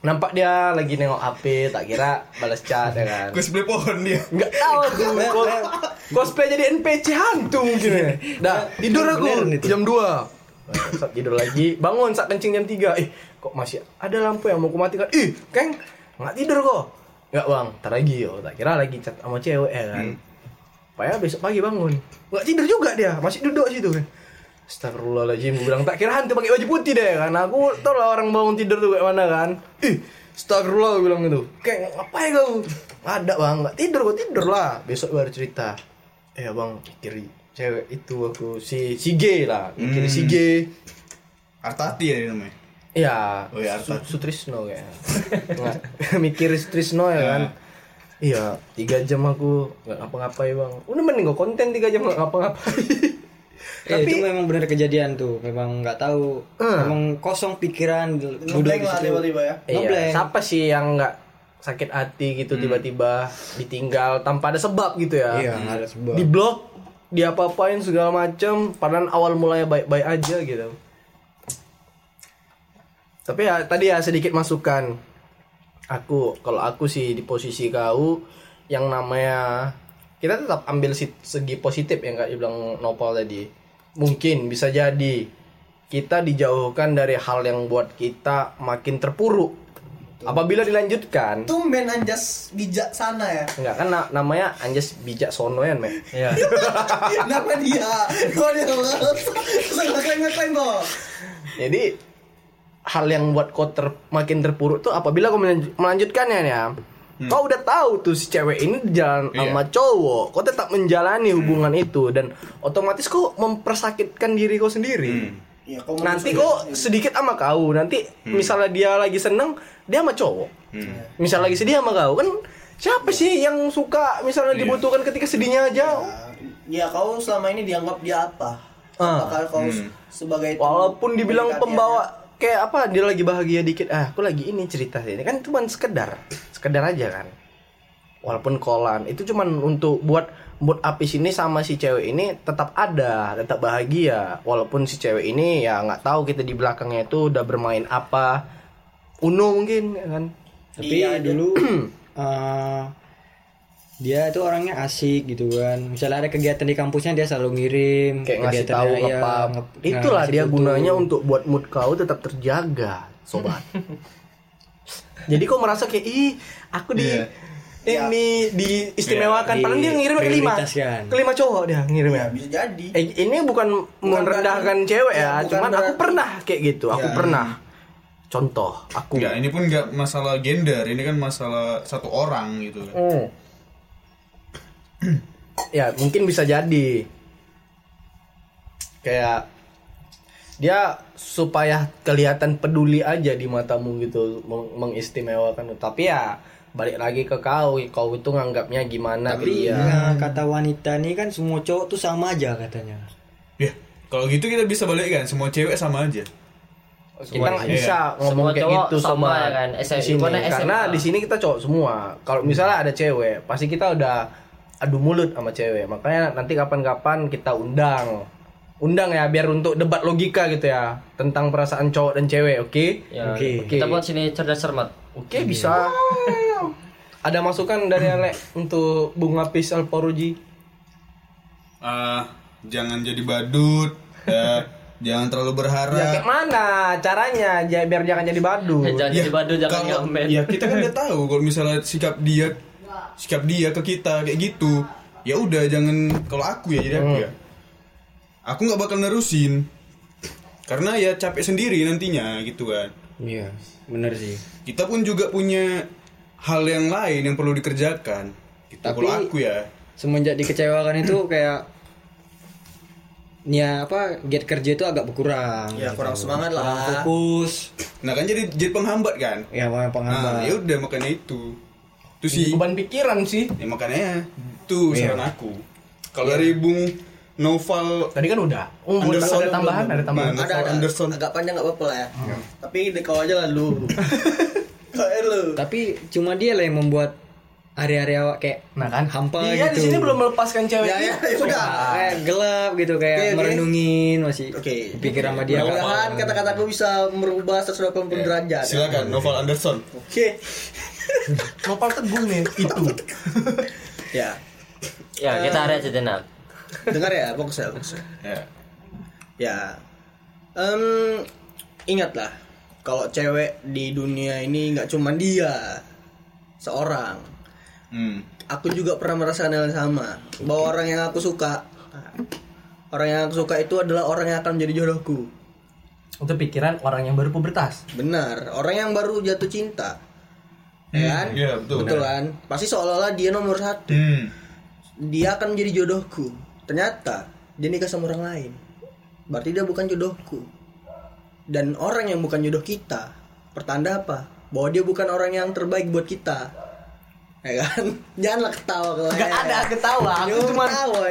nampak dia lagi nengok HP tak kira balas chat ya kan? Cosplay pohon dia. nggak tahu Cos- cosplay jadi NPC hantu mungkin ya. Dah. Tidur aku jam 2 saat tidur lagi. Bangun saat kencing jam 3 eh kok masih ada lampu yang mau kumatikan? Ih keng nggak tidur kok. Nggak bang. Ntar lagi yo. Tak kira lagi chat sama cewek ya kan? Paya besok pagi bangun. Nggak tidur juga dia. Masih duduk situ kan Astagfirullahaladzim Gue bilang tak kira hantu pakai baju putih deh. Kan Aku tau lah orang bangun tidur tuh kayak mana kan. Ih Astagfirullah gue bilang gitu. Kayak ngapain kau? Ada bang. Gak tidur kok tidur lah. Besok baru cerita. Eh bang kiri cewek itu aku Si si G lah. Kiri si G. Artati ya namanya. Iya. Oh iya, Su-. Sutrisno kayaknya. Mikir Sutrisno ya kan. Iya Tiga jam aku Gak ngapa-ngapain bang. Udah mending gue konten tiga jam gak ngapa-ngapain Eh, itu memang benar kejadian tuh memang nggak tahu Hmm. memang kosong pikiran duduk Ngeblank di lah situ. tiba-tiba ya. Iya, siapa sih yang nggak sakit hati gitu tiba-tiba ditinggal tanpa ada sebab gitu ya? iya nggak ada sebab Di blok, diapa-apain segala macam, padahal awal mulanya baik-baik aja gitu. Tapi ya tadi ya sedikit masukan. Aku kalau aku sih di posisi kau yang namanya kita tetap ambil segi positif yang kayak dibilang Nopal tadi. Mungkin bisa jadi kita dijauhkan dari hal yang buat kita makin terpuruk. Apabila dilanjutkan, Tumben anjas bijak sana ya. enggak kan na- namanya Anjas bijak sono ya, Mek. Iya. Kenapa dia? Kok dia ngeklaim kok? Jadi hal yang buat kau ter- makin terpuruk tuh apabila kau melanj- melanjutkannya ya. Kau udah tahu tuh si cewek ini jalan Iya. sama cowok, kau tetap menjalani hubungan itu dan otomatis kau mempersakitkan diri kau sendiri. Ya, kau Nanti kok sedikit sama kau, nanti misalnya dia lagi seneng, dia sama cowok. Misal lagi sedih sama kau, kan siapa sih yang suka misalnya Iya. dibutuhkan ketika sedihnya aja? Ya kau selama ini dianggap dia apa? Ah. Apakah kau sebagai teman Walaupun dibilang pembawa kayak apa dia lagi bahagia dikit ah aku lagi ini cerita ini kan cuma sekedar sekedar aja kan. Walaupun kolan itu cuman untuk buat mood apis ini sama si cewek ini tetap ada tetap bahagia. Walaupun si cewek ini ya nggak tahu kita di belakangnya itu udah bermain apa. Uno mungkin ya kan? Tapi dulu eh, dia itu orangnya asik gitu kan. Misalnya ada kegiatan di kampusnya dia selalu ngirim kayak ngasih tahu ya, ngepap nge- itulah dia gunanya untuk buat mood kau tetap terjaga sobat. Jadi kau merasa kayak ih aku di Iya. ini diistimewakan. Iya, padahal dia ngirimnya kelima diprioritaskan. kelima cowok dia ngirimnya bisa jadi. Eh, ini bukan, merendahkan cewek ya, ya, bukan cuman aku pernah kayak gitu aku Ya. pernah. Contoh aku. Enggak, ini pun nggak masalah gender, ini kan masalah satu orang gitu kan. Hmm. ya mungkin bisa jadi. Kayak dia supaya kelihatan peduli aja di matamu gitu meng- mengistimewakan. Tapi ya balik lagi ke kau. Kau itu nganggapnya gimana tapi dia. nah, kata wanita nih kan semua cowok tuh sama aja katanya. Ya, kalau gitu kita bisa balikkan semua cewek sama aja. kita nggak bisa ngomong Semua kayak cowok gitu sama sama ya kan, di SMA, sini. bukan karena di sini kita cowok semua. Kalau misalnya ada cewek pasti kita udah adu mulut sama cewek makanya nanti kapan-kapan kita undang undang ya biar untuk debat logika gitu ya tentang perasaan cowok dan cewek oke Ya, Oke. Kita buat sini cerdas cermat. oke bisa ada masukan dari Alek untuk bunga pis alporuji Ah, jangan jadi badut, ya. jangan terlalu ya berharap. kayak mana caranya biar jangan jadi badu Jangan jadi badu, jangan kalau- ngamen. Ya kita kan udah tahu kalau misalnya sikap dia sikap dia ke kita kayak gitu. Ya udah jangan kalau aku ya jadi aku ya. Aku nggak bakal nerusin. Karena ya capek sendiri nantinya gitu kan. iya bener sih Kita pun juga punya hal yang lain yang perlu dikerjakan. Gitu Tapi- kalau aku ya. semenjak dikecewakan itu kayak ya apa giat kerja itu agak berkurang ya kurang gitu. semangat kurang lah fokus Nah kan jadi jadi penghambat kan. ya apa Nah, penghambat ya udah makanya itu. Itu sih. beban pikiran sih. Ya makanya. Tuh saran aku. Kalau dari Bung Noval tadi kan udah. Oh, Anderson ada tambahan belum. ada tambahan. Nah, ada ada. Anderson. agak panjang nggak apa-apa lah ya. Tapi di kau aja lah lu. Lu. Tapi cuma dia lah yang membuat area-area awak kayak Nah kan? hampa dia di gitu. sini belum melepaskan cewek. Ya ya itu. ya udah. Kayak gelap gitu kayak oke. merenungin masih Oke. pikir sama dia. Mudah-mudahan kata-kataku bisa merubah 180 derajat. Silakan Noval Anderson. oke Nopal teguh nih itu. ya Ya, kita rehat sejenak. dengar ya fokus ya fokus ya. Ya. em, ingatlah kalau cewek di dunia ini nggak cuma dia seorang Hmm. aku juga pernah merasakan hal yang sama bahwa orang yang aku suka orang yang aku suka itu adalah orang yang akan menjadi jodohku Itu pikiran orang yang baru pubertas. benar orang yang baru jatuh cinta ya kan iya, betul. kan pasti seolah-olah dia nomor satu Hmm. dia akan menjadi jodohku ternyata dia nikah sama orang lain berarti dia bukan jodohku dan orang yang bukan jodoh kita pertanda apa bahwa dia bukan orang yang terbaik buat kita ya kan janganlah ketawa kalau Gak ada ketawa, aku cuma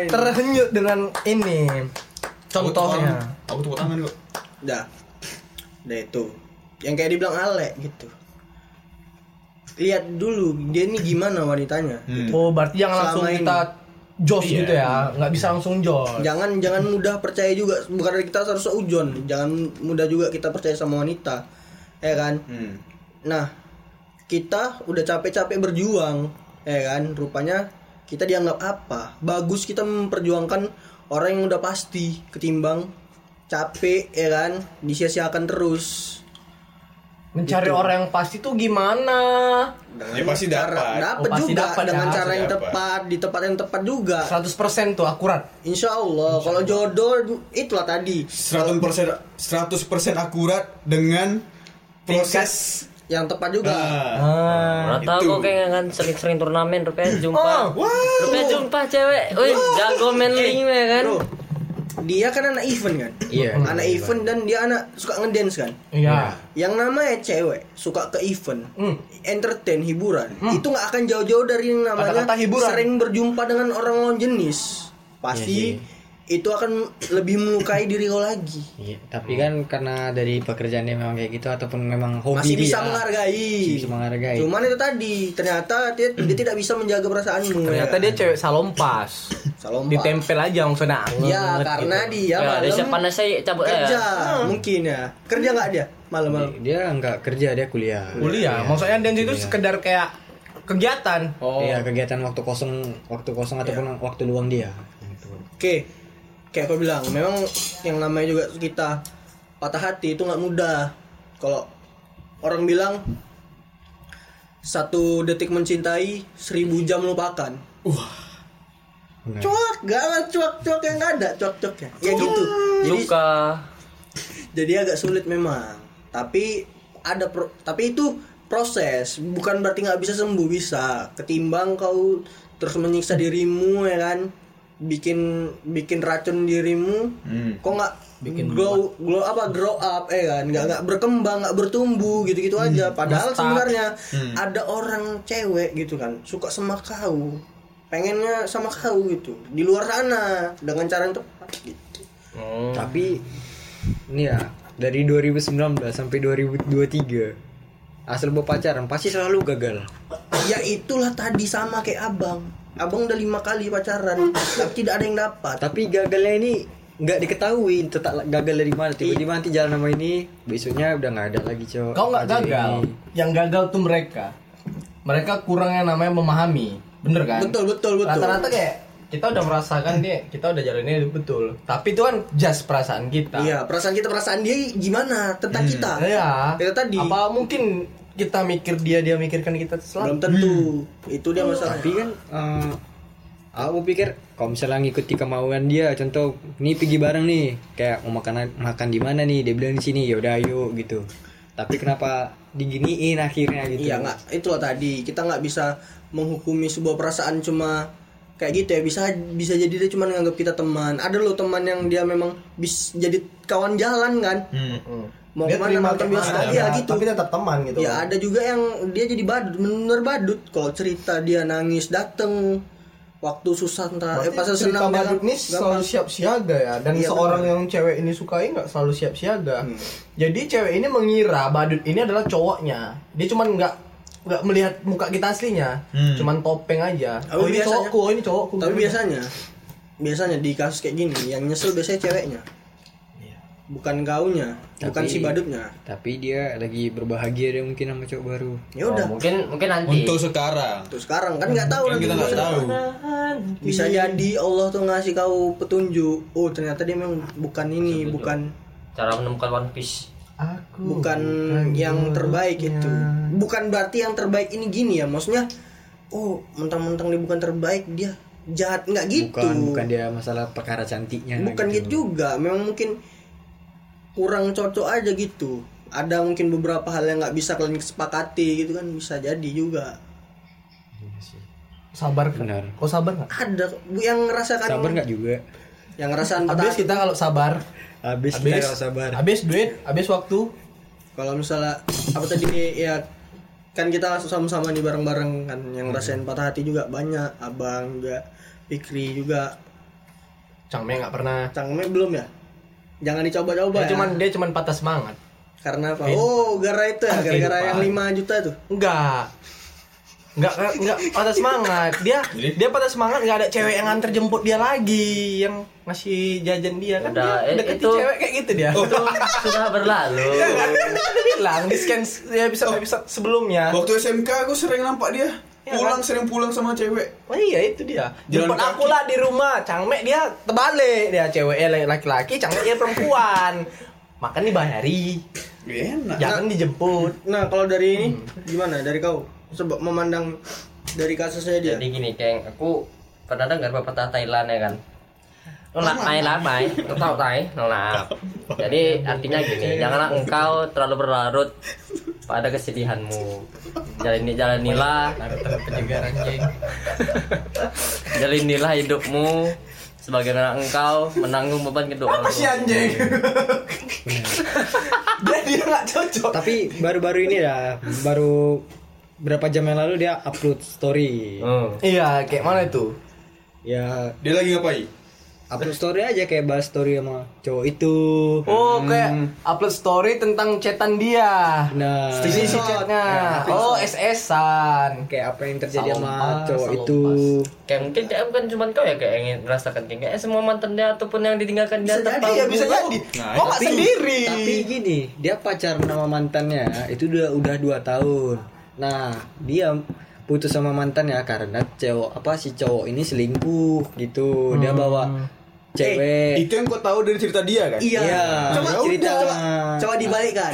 terhenyut dengan ini. Contohnya. Aku tepuk tangan kok. Dah. Dah itu. Yang kayak dibilang Ale gitu. Lihat dulu dia ini gimana wanitanya. Hmm. Oh, berarti jangan langsung Selama ini. kita jos Iya. gitu ya. nggak bisa langsung jos. Jangan jangan mudah percaya juga bukan dari kita harus ujon. Jangan mudah juga kita percaya sama wanita. Ya kan? Hmm. Nah, kita udah capek-capek berjuang, ya kan? Rupanya kita dianggap apa? Bagus kita memperjuangkan orang yang udah pasti ketimbang capek, ya kan? Disia-siakan terus. Mencari orang yang pasti tuh gimana? Ya pasti dapat. Dapat Oh, pasti juga dapat dengan ya, cara yang dapat. tepat, di tempat yang tepat juga. 100% tuh akurat. Insya Allah, kalau jodoh itulah tadi 100% 100% akurat dengan proses yang tepat juga. Ah. Ah. Rata itu. kok kayak kan sering-sering turnamen rupanya jumpa. Oh, Rupanya jumpa cewek. Wih, jago main link ya kan. Bro, dia kan anak event kan? Iya. Anak event dan dia anak suka ngedance kan? Iya. Yang namanya cewek suka ke event, Hmm. entertain, hiburan, itu nggak akan jauh-jauh dari yang namanya Kata-kata hiburan. sering berjumpa dengan orang lawan jenis. Pasti itu akan lebih melukai diri kau lagi Iya, tapi kan karena dari pekerjaannya memang kayak gitu ataupun memang hobi masih dia. bisa menghargai Masih bisa menghargai. cuman itu tadi ternyata dia, dia tidak bisa menjaga perasaanmu Ternyata ya. dia cewek salompas. Salompas. Ditempel aja langsung anget. ya karena dia Ya, malam dia siap panas saya cabut kerja ya. mungkin ya kerja nggak dia malam-malam Dia nggak kerja, dia kuliah. kuliah. Maksudnya dan itu sekedar kayak kegiatan. Iya, kegiatan waktu kosong, waktu kosong ataupun waktu luang dia. Gitu. Oke, kayak aku bilang, memang yang namanya juga kita patah hati itu nggak mudah. Kalau orang bilang satu detik mencintai, seribu jam lupakan. Benar. Cuak, gak ada cuak-cuak yang nggak ada, cuak-cuak ya. Ya gitu. Jadi Suka. jadi agak sulit memang. Tapi ada pro- tapi itu proses, bukan berarti nggak bisa sembuh bisa. Ketimbang kau terus menyiksa dirimu ya kan, bikin bikin racun dirimu, kok nggak bikin grow grow apa grow up eh kan? Nggak nggak berkembang nggak bertumbuh gitu gitu aja. Padahal sebenarnya ada orang cewek gitu kan suka sama kau. Pengennya sama kau gitu di luar sana dengan cara yang tepat gitu. Tapi ini ya dari 2019 sampai 2023 asal berpacaran pasti selalu gagal. Ya itulah tadi sama kayak abang. Abang udah lima kali pacaran, tapi tidak ada yang dapat. Tapi gagalnya ini nggak diketahui tetap gagal dari mana tiba-tiba nanti jalan sama ini besoknya udah nggak ada lagi cowok Kau nggak gagal. ini? Yang gagal tuh mereka. Mereka kurang yang namanya memahami. Bener kan? Betul betul betul. Rata-rata kayak kita udah merasakan dia, kita udah jalanin itu betul. Tapi itu kan just perasaan kita. Iya, perasaan kita perasaan dia gimana tentang kita. Iya. Itu tadi. Apa mungkin kita mikir dia, dia mikirkan kita selalu? Belum tentu. Itu dia masalah. tapi kan eh, aku pikir kalau misalnya ngikuti kemauan dia contoh nih pergi bareng nih kayak mau makan makan di mana nih dia bilang di sini ya udah ayo gitu tapi kenapa diginiin akhirnya gitu Iya nggak, itulah tadi kita nggak bisa menghukumi sebuah perasaan cuma kayak gitu ya bisa bisa jadi dia cuma nganggap kita teman. Ada loh teman yang dia memang bis jadi kawan jalan kan. Mau Dia ke mana terima bioskop mana, ya gitu. Tapi tetap teman gitu. Ya ada juga yang dia jadi badut, bener badut. Kalau cerita dia nangis dateng waktu susah entah eh pas cerita senang dia badut ini selalu siap siaga ya? Dan Iya, seorang yang cewek ini sukai nggak selalu siap siaga jadi cewek ini mengira badut ini adalah cowoknya. Dia cuman nggak nggak melihat muka kita aslinya. Cuman topeng aja. Tapi oh ini biasanya- cowokku oh ini cowokku. Tapi biasanya biasanya di kasus kayak gini yang nyesel biasanya ceweknya. Bukan bukan Tapi- si badutnya. tapi dia lagi berbahagia dia mungkin sama cowok baru Ya udah. Oh, mungkin mungkin nanti. Untuk sekarang. Tuh sekarang kan nggak tahu lagi kita nggak bisa- tahu. Bisa jadi Allah tuh ngasih kau petunjuk. Oh ternyata dia memang bukan ini, bukan Cara menemukan One Piece. aku bukan yang terbaik itu. Bukan berarti yang terbaik ini gini ya. Maksudnya, oh mentang-mentang dia bukan terbaik dia jahat nggak gitu. bukan bukan dia masalah perkara cantiknya bukan gitu juga memang mungkin kurang cocok aja gitu. Ada mungkin beberapa hal yang nggak bisa kalian sepakati gitu kan bisa jadi juga. Sabar kan? Benar. kau sabar nggak? Ada Bu, yang ngerasakan sabar nggak juga? Yang ngerasain patah habis hati. kita kalau sabar. Habis kita kalau sabar. Habis duit habis waktu. Kalau misalnya apa tadi ya kan kita sama-sama nih bareng-bareng kan yang ngerasain patah hati juga banyak abang juga Fikri juga. Cangme nggak pernah. Cangme belum ya jangan dicoba-coba dia ya cuman dia cuman patah semangat karena apa oh gara itu ya gara-gara yang 5 juta tuh Enggak. Enggak enggak patah semangat. Dia dia patah semangat enggak ada cewek yang nganter jemput dia lagi yang ngasih jajan dia kan. Udah, dia eh, deketin itu- cewek kayak gitu dia. Itu sudah berlalu. Dia bilang di scan ya bisa episode sebelumnya. Waktu SMK aku sering nampak dia Iya pulang kan? sering pulang sama cewek. Oh iya itu dia. Jalan Jemput aku lah di rumah. Cangmek dia terbalik dia ceweknya laki-laki, cangmek dia perempuan. Makan dibayari, Enak. jangan dijemput. Nah, kalau dari ini gimana? Dari kau sebab memandang dari kasusnya dia. Jadi gini, Keng, aku pernah dengar pepatah Thailand ya kan. Nolak mai lah mai, tahu tai, nolak. Jadi artinya gini, janganlah engkau terlalu berlarut pada kesedihanmu. Jalani jalanilah, jalanilah hidupmu sebagaimana engkau menanggung beban kedua orang Apa sih tua. anjing? dia dia nggak cocok. tapi baru-baru ini ya baru berapa jam yang lalu dia upload story Hmm. Iya, kayak mana itu? ya Dia lagi ngapain? Upload story aja kayak bahas story sama cowok itu Oh, kayak upload story tentang chatan dia. nah Isi isi chatnya. Oh, SS-an. kayak apa yang terjadi sama cowok salompas. itu Kayak mungkin kayak bukan cuma kau ya kayak ingin merasakan kayak semua mantannya ataupun yang ditinggalkan dia Bisa jadi, Iya, bisa jadi. Nah, Kok nggak sendiri? tapi gini dia pacaran sama mantannya itu udah udah dua tahun nah dia putus sama mantannya karena cowok apa si cowok ini selingkuh gitu dia bawa cewek Itu yang kau tahu dari cerita dia kan? Iya. Iya. Coba Ya cerita. udah. Coba, coba dibalikkan.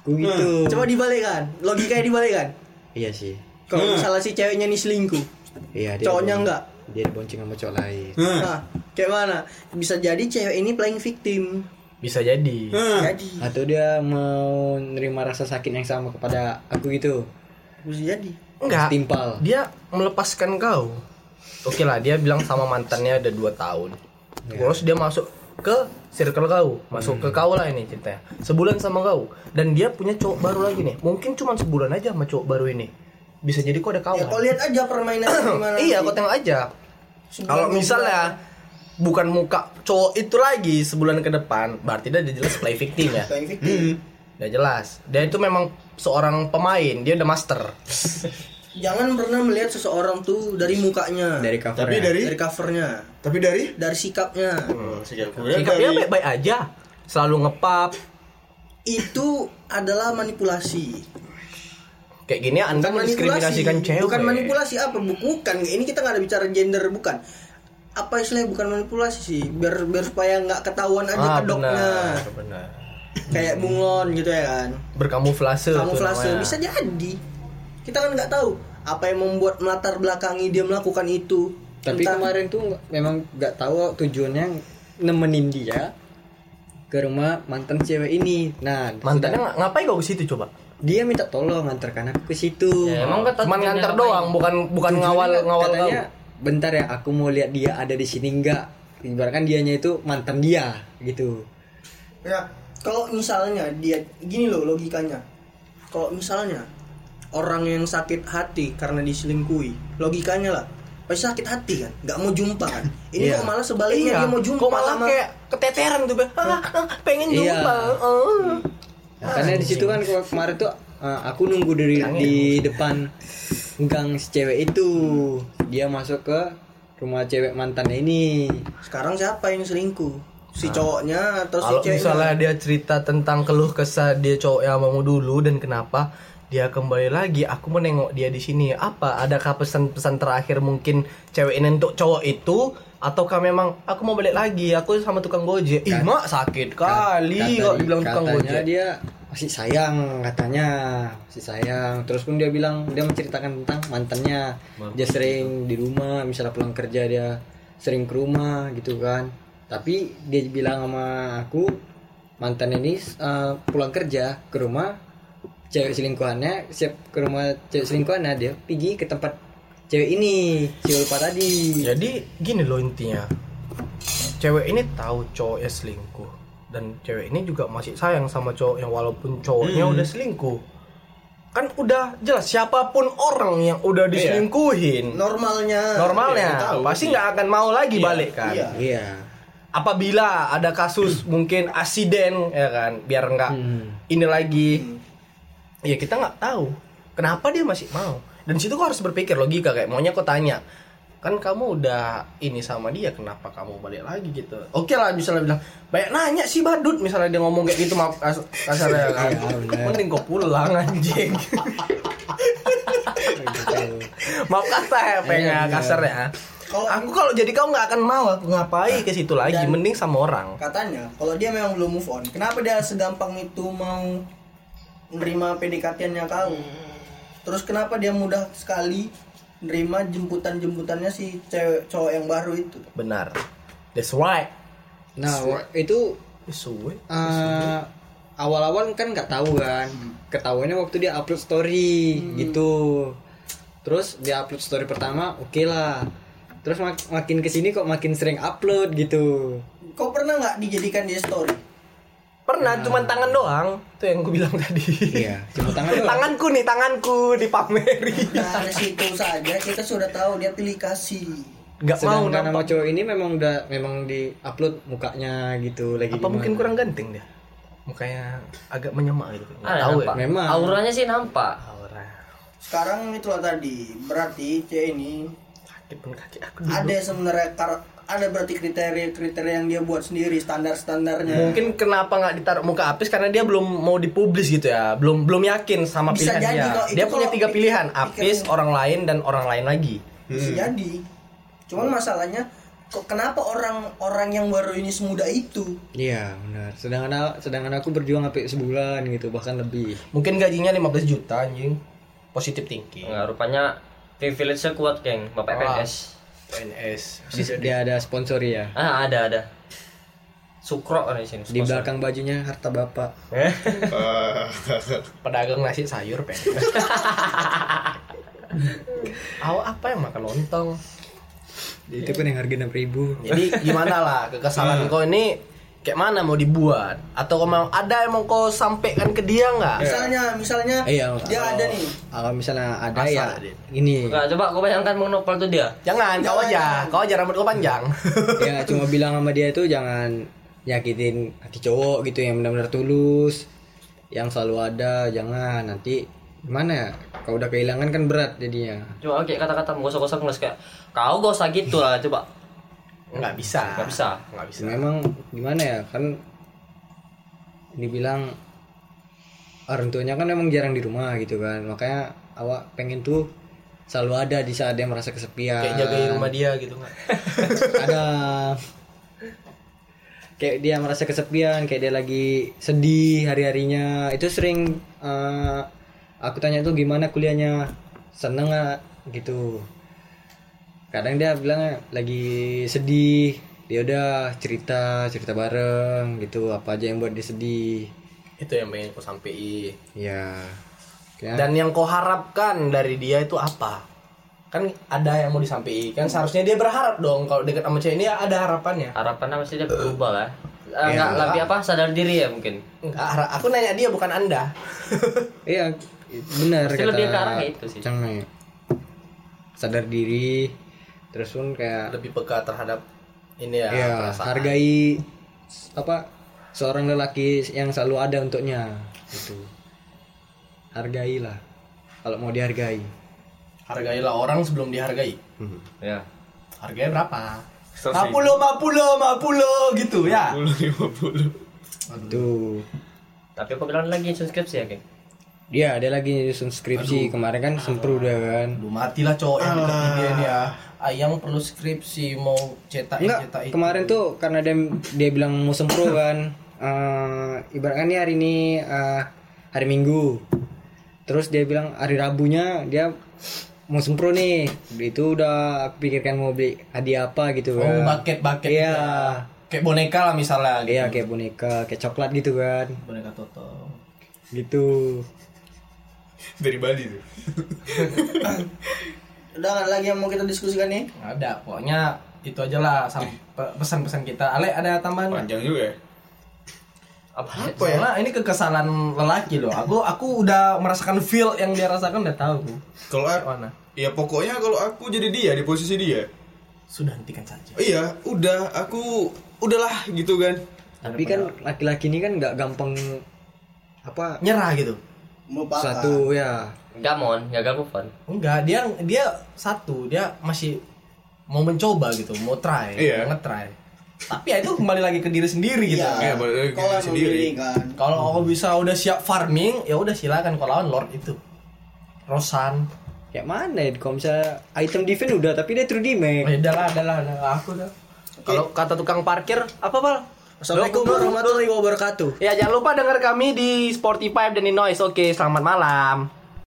Ku gitu Coba dibalikkan. Logikanya dibalikkan. iya sih Kalau misalnya si ceweknya nih selingkuh, iya dia Cowoknya enggak? dia dibonceng sama cowok lain Hmm. nah, kayak mana? Bisa jadi cewek ini playing victim. Bisa jadi. Hmm. Jadi, atau dia mau nerima rasa sakit yang sama kepada aku gitu bisa jadi. Enggak. timpal Dia melepaskan kau. Oke lah, dia bilang sama mantannya ada 2 tahun. Terus dia masuk ke circle kau, masuk ke kau lah ini ceritanya. Sebulan sama kau dan dia punya cowok baru lagi nih. Mungkin cuma sebulan aja sama cowok baru ini. Bisa jadi kau ada kawan. Ya kau lihat aja permainan gimana. iya, kau tengok aja. Kalau misalnya bukan muka cowok itu lagi sebulan ke depan, berarti dia udah jelas play victim ya. Playing victim. Udah jelas. Dia itu memang seorang pemain, dia udah master. Jangan pernah melihat seseorang tuh dari mukanya, dari cover Tapi dari dari covernya, tapi dari dari sikapnya. Kemudian Sikapnya dari- baik-baik aja. Selalu ngepap. Itu adalah manipulasi. Kayak gini Anda mendiskriminasikan cewek. Bukan manipulasi apa? Bukan. Ini kita nggak ada bicara gender bukan. Apa istilahnya bukan manipulasi sih? Biar biar supaya nggak ketahuan aja Ah, kedoknya. benar, benar. Kayak bunglon gitu ya kan. Berkamuflase. tuh Kamuflase bisa jadi. Kita kan nggak tahu apa yang membuat melatar belakangi dia melakukan itu. tapi Entah- kemarin tuh nggak- memang nggak tahu tujuannya nemenin dia ke rumah mantan cewek ini nah Mantannya ng- ngapain kau ke situ coba? dia minta tolong antarkan aku ke situ Ya, emang kata Cuman nganter doang, bukan bukan Tujuannya ngawal nggak- ngawal katanya kau. bentar ya aku mau lihat dia ada di sini enggak ibaratkan dianya itu mantan dia gitu Ya, kalau misalnya dia gini loh logikanya. Kalau misalnya orang yang sakit hati karena diselingkuhi, logikanya lah pasti sakit hati kan, nggak mau jumpa kan. Ini Iya. kok malah sebaliknya Iya, dia mau jumpa kok malah sama kayak keteteran tuh, Bang. ah, ah, pengen Iya. jumpa. Oh. Nah, karena di situ kan kemarin tuh uh, aku nunggu dari di depan gang si cewek itu dia masuk ke rumah cewek mantannya ini sekarang siapa yang selingkuh? Si cowoknya atau si Kalau ceweknya? misalnya dia cerita tentang keluh kesah dia cowok yang mau dulu dan kenapa dia kembali lagi, aku mau nengok dia di sini. Apa? Adakah pesan-pesan terakhir mungkin cewek ini untuk cowok itu? Ataukah memang aku mau balik lagi? Aku sama tukang gojek. Ih, mak sakit kali kalau dibilang tukang katanya gojek. dia masih sayang katanya masih sayang terus pun dia bilang dia menceritakan tentang mantannya dia sering di rumah misalnya pulang kerja dia sering ke rumah gitu kan tapi dia bilang sama aku mantan ini uh, pulang kerja ke rumah cewek selingkuhannya siap ke rumah cewek selingkuhannya dia pergi ke tempat cewek ini si Ulfa tadi Jadi gini loh intinya. Cewek ini tahu cowoknya selingkuh dan cewek ini juga masih sayang sama cowok yang walaupun cowoknya udah selingkuh. Kan udah jelas siapa pun orang yang udah diselingkuhin normalnya. normalnya Iya, tahu pasti nggak akan mau lagi balik kan. Iya. iya Apabila ada kasus mungkin asiden ya kan, biar nggak ini lagi. Ya kita nggak tahu. Kenapa dia masih mau. Dan situ kau harus berpikir logika kayak maunya kau tanya kan kamu udah ini sama dia kenapa kamu balik lagi? Gitu. Oke lah misalnya bilang banyak nanya sih badut misalnya dia ngomong kayak gitu maaf kas- kasarnya kan. Iya, bener. mending kau pulang anjing. Maaf kata ya pengen Iya, bener. kasar ya. Kalau- aku kalau jadi kau nggak akan mau aku ngapain ke situ lagi mending sama orang. Katanya kalau dia memang belum move on, kenapa dia segampang itu mau menerima PDKT-nya kau? Terus kenapa dia mudah sekali nerima jemputan-jemputannya si cewek cowok yang baru itu? benar. That's right nah itu Suwe. eh, awal-awal kan nggak tahu kan. Ketahuannya waktu dia upload story gitu. Terus dia upload story pertama oke lah. Terus mak- makin ke sini kok makin sering upload gitu. Kau pernah nggak dijadikan dia story? Pernah cuman tangan doang itu yang gue bilang tadi iya cuma tangan doang. tanganku nih tanganku dipameri Nah, dari situ saja kita sudah tahu dia pilih kasih. nggak mau nama cowok ini memang udah memang di upload mukanya gitu lagi Apa mungkin gimana. kurang ganteng dia? Mukanya agak menyemak gitu. Ada tahu ya. nampak. Memang. Auranya sih nampak. Aura. sekarang itulah tadi berarti cewek ini Sakit pun kaki aku dulu. ada sebenarnya kar- ada berarti kriteria-kriteria yang dia buat sendiri standar-standarnya Mungkin kenapa nggak ditaruh muka Apis karena dia belum mau dipublis gitu ya, belum belum yakin sama Bisa pilihan jadi dia. itu Dia punya kalau tiga pilihan, pikir- Apis, orang lain dan orang lain lagi. bisa jadi cuman masalahnya kok kenapa orang-orang yang baru ini semudah itu Iya benar. Sedangkan sedangkan aku berjuang sampai sebulan gitu bahkan lebih. Mungkin gajinya 15 juta anjing. Positif thinking. Nggak, rupanya privilege-nya kuat, geng. Bapak Wah. PNS. PNS. Dia ada sponsor ya. Ah, ada, ada. Sukro ada di sini. Di belakang bajunya harta bapak. Eh, Pedagang nasi sayur PNS. Awak apa yang makan lontong? Itu kan yang harga enam ribu. Jadi gimana lah kekesalan kau ini kayak mana mau dibuat? Atau kau mau ada yang mau kau sampaikan ke dia nggak? misalnya misalnya Iya. dia ada nih Kalau misalnya ada Asal ya dia. ini. Nggak, coba kau bayangkan monopol tuh dia. Jangan, kau aja, kau aja rambut kau panjang. ya cuma bilang sama dia itu jangan nyakitin hati cowok gitu yang benar-benar tulus yang selalu ada jangan nanti gimana ya kalau udah kehilangan kan berat jadinya Coba kayak kata-kata gosok-gosok ngeles kayak kau gak usah gitu lah, coba. Nggak bisa. Nggak bisa. Nggak bisa. memang gimana ya kan dibilang orang tuanya kan memang jarang di rumah gitu kan makanya awak pengen tuh selalu ada di saat dia merasa kesepian Kayak jagain rumah dia gitu nggak? ada kayak dia merasa kesepian kayak dia lagi sedih hari harinya itu sering eh, aku tanya tuh gimana kuliahnya seneng nggak gitu kadang dia bilang lagi sedih dia udah cerita cerita bareng gitu apa aja yang buat dia sedih Itu yang pengen kau sampaikan. ya kayak Dan yang kau harapkan dari dia itu apa? Kan ada yang mau disampaikan. Seharusnya dia berharap dong kalau dekat sama cewek ini ada harapannya. Harapannya pasti dia berubah lah. Eh, nggak lebih apa sadar diri ya mungkin. Enggak, aku nanya dia bukan anda. iya benar Pasti kata lebih ke arah itu sih. Sadar diri terus pun kayak Lebih peka terhadap ini ya. ya perasaan. hargai apa seorang lelaki yang selalu ada untuknya itu hargailah kalau mau dihargai Hargailah orang sebelum dihargai. Ya. Harganya berapa? 50, 50, 50 gitu ya. 50 50 itu Tapi aku bilang lagi subscripsi ya, geng. Dia ada lagi nyusun skripsi. Kemarin kan sempro udah kan. Lu matilah cowok yang ini ya. Ayang perlu skripsi mau cetak ini, enggak cetak itu. kemarin tuh karena dia dia bilang mau sempro kan. Eh ibaratkan nih hari ini eh, hari minggu. Terus dia bilang hari rabunya dia mau sempro nih. Itu udah aku pikirkan mau beli hadiah apa gitu Oh, kan. bucket-bucket iya. gitu ya. Kayak boneka lah misalnya gitu. iya kayak boneka kayak coklat gitu kan. Boneka Toto. gitu dari Bali tuh udah nggak ada lagi yang mau kita diskusikan nih Nggak ada, pokoknya itu aja lah pe- pesan-pesan kita. Ale ada tambahan panjang juga ya Apa? Apa ya? ini kekesalan lelaki loh. Aku aku udah merasakan feel yang dia rasakan udah tahu. kalau mana? ya pokoknya kalau aku jadi dia di posisi dia Sudah hentikan saja. iya udah aku udahlah gitu kan tapi kan laki-laki ini kan nggak gampang apa Nyerah gitu. Melupakan satu ya Gamon, gagal move on. Enggak, dia dia satu, dia masih mau mencoba gitu, mau try, Iya. mau nge-try. Tapi ya itu kembali lagi ke diri sendiri gitu. Iya. Ke kalau sendiri. kan Kalau kau bisa udah siap farming, ya udah silakan kau lawan Lord itu. Rosan. kayak mana ya kalau misalnya item defense udah tapi dia true damage Oh, ya udah lah, udah udah aku dah. Kalau kata tukang parkir, apa pal? Assalamualaikum warahmatullahi wabarakatuh Ya jangan lupa dengar kami di Spotify dan di Noise. Oke, selamat malam.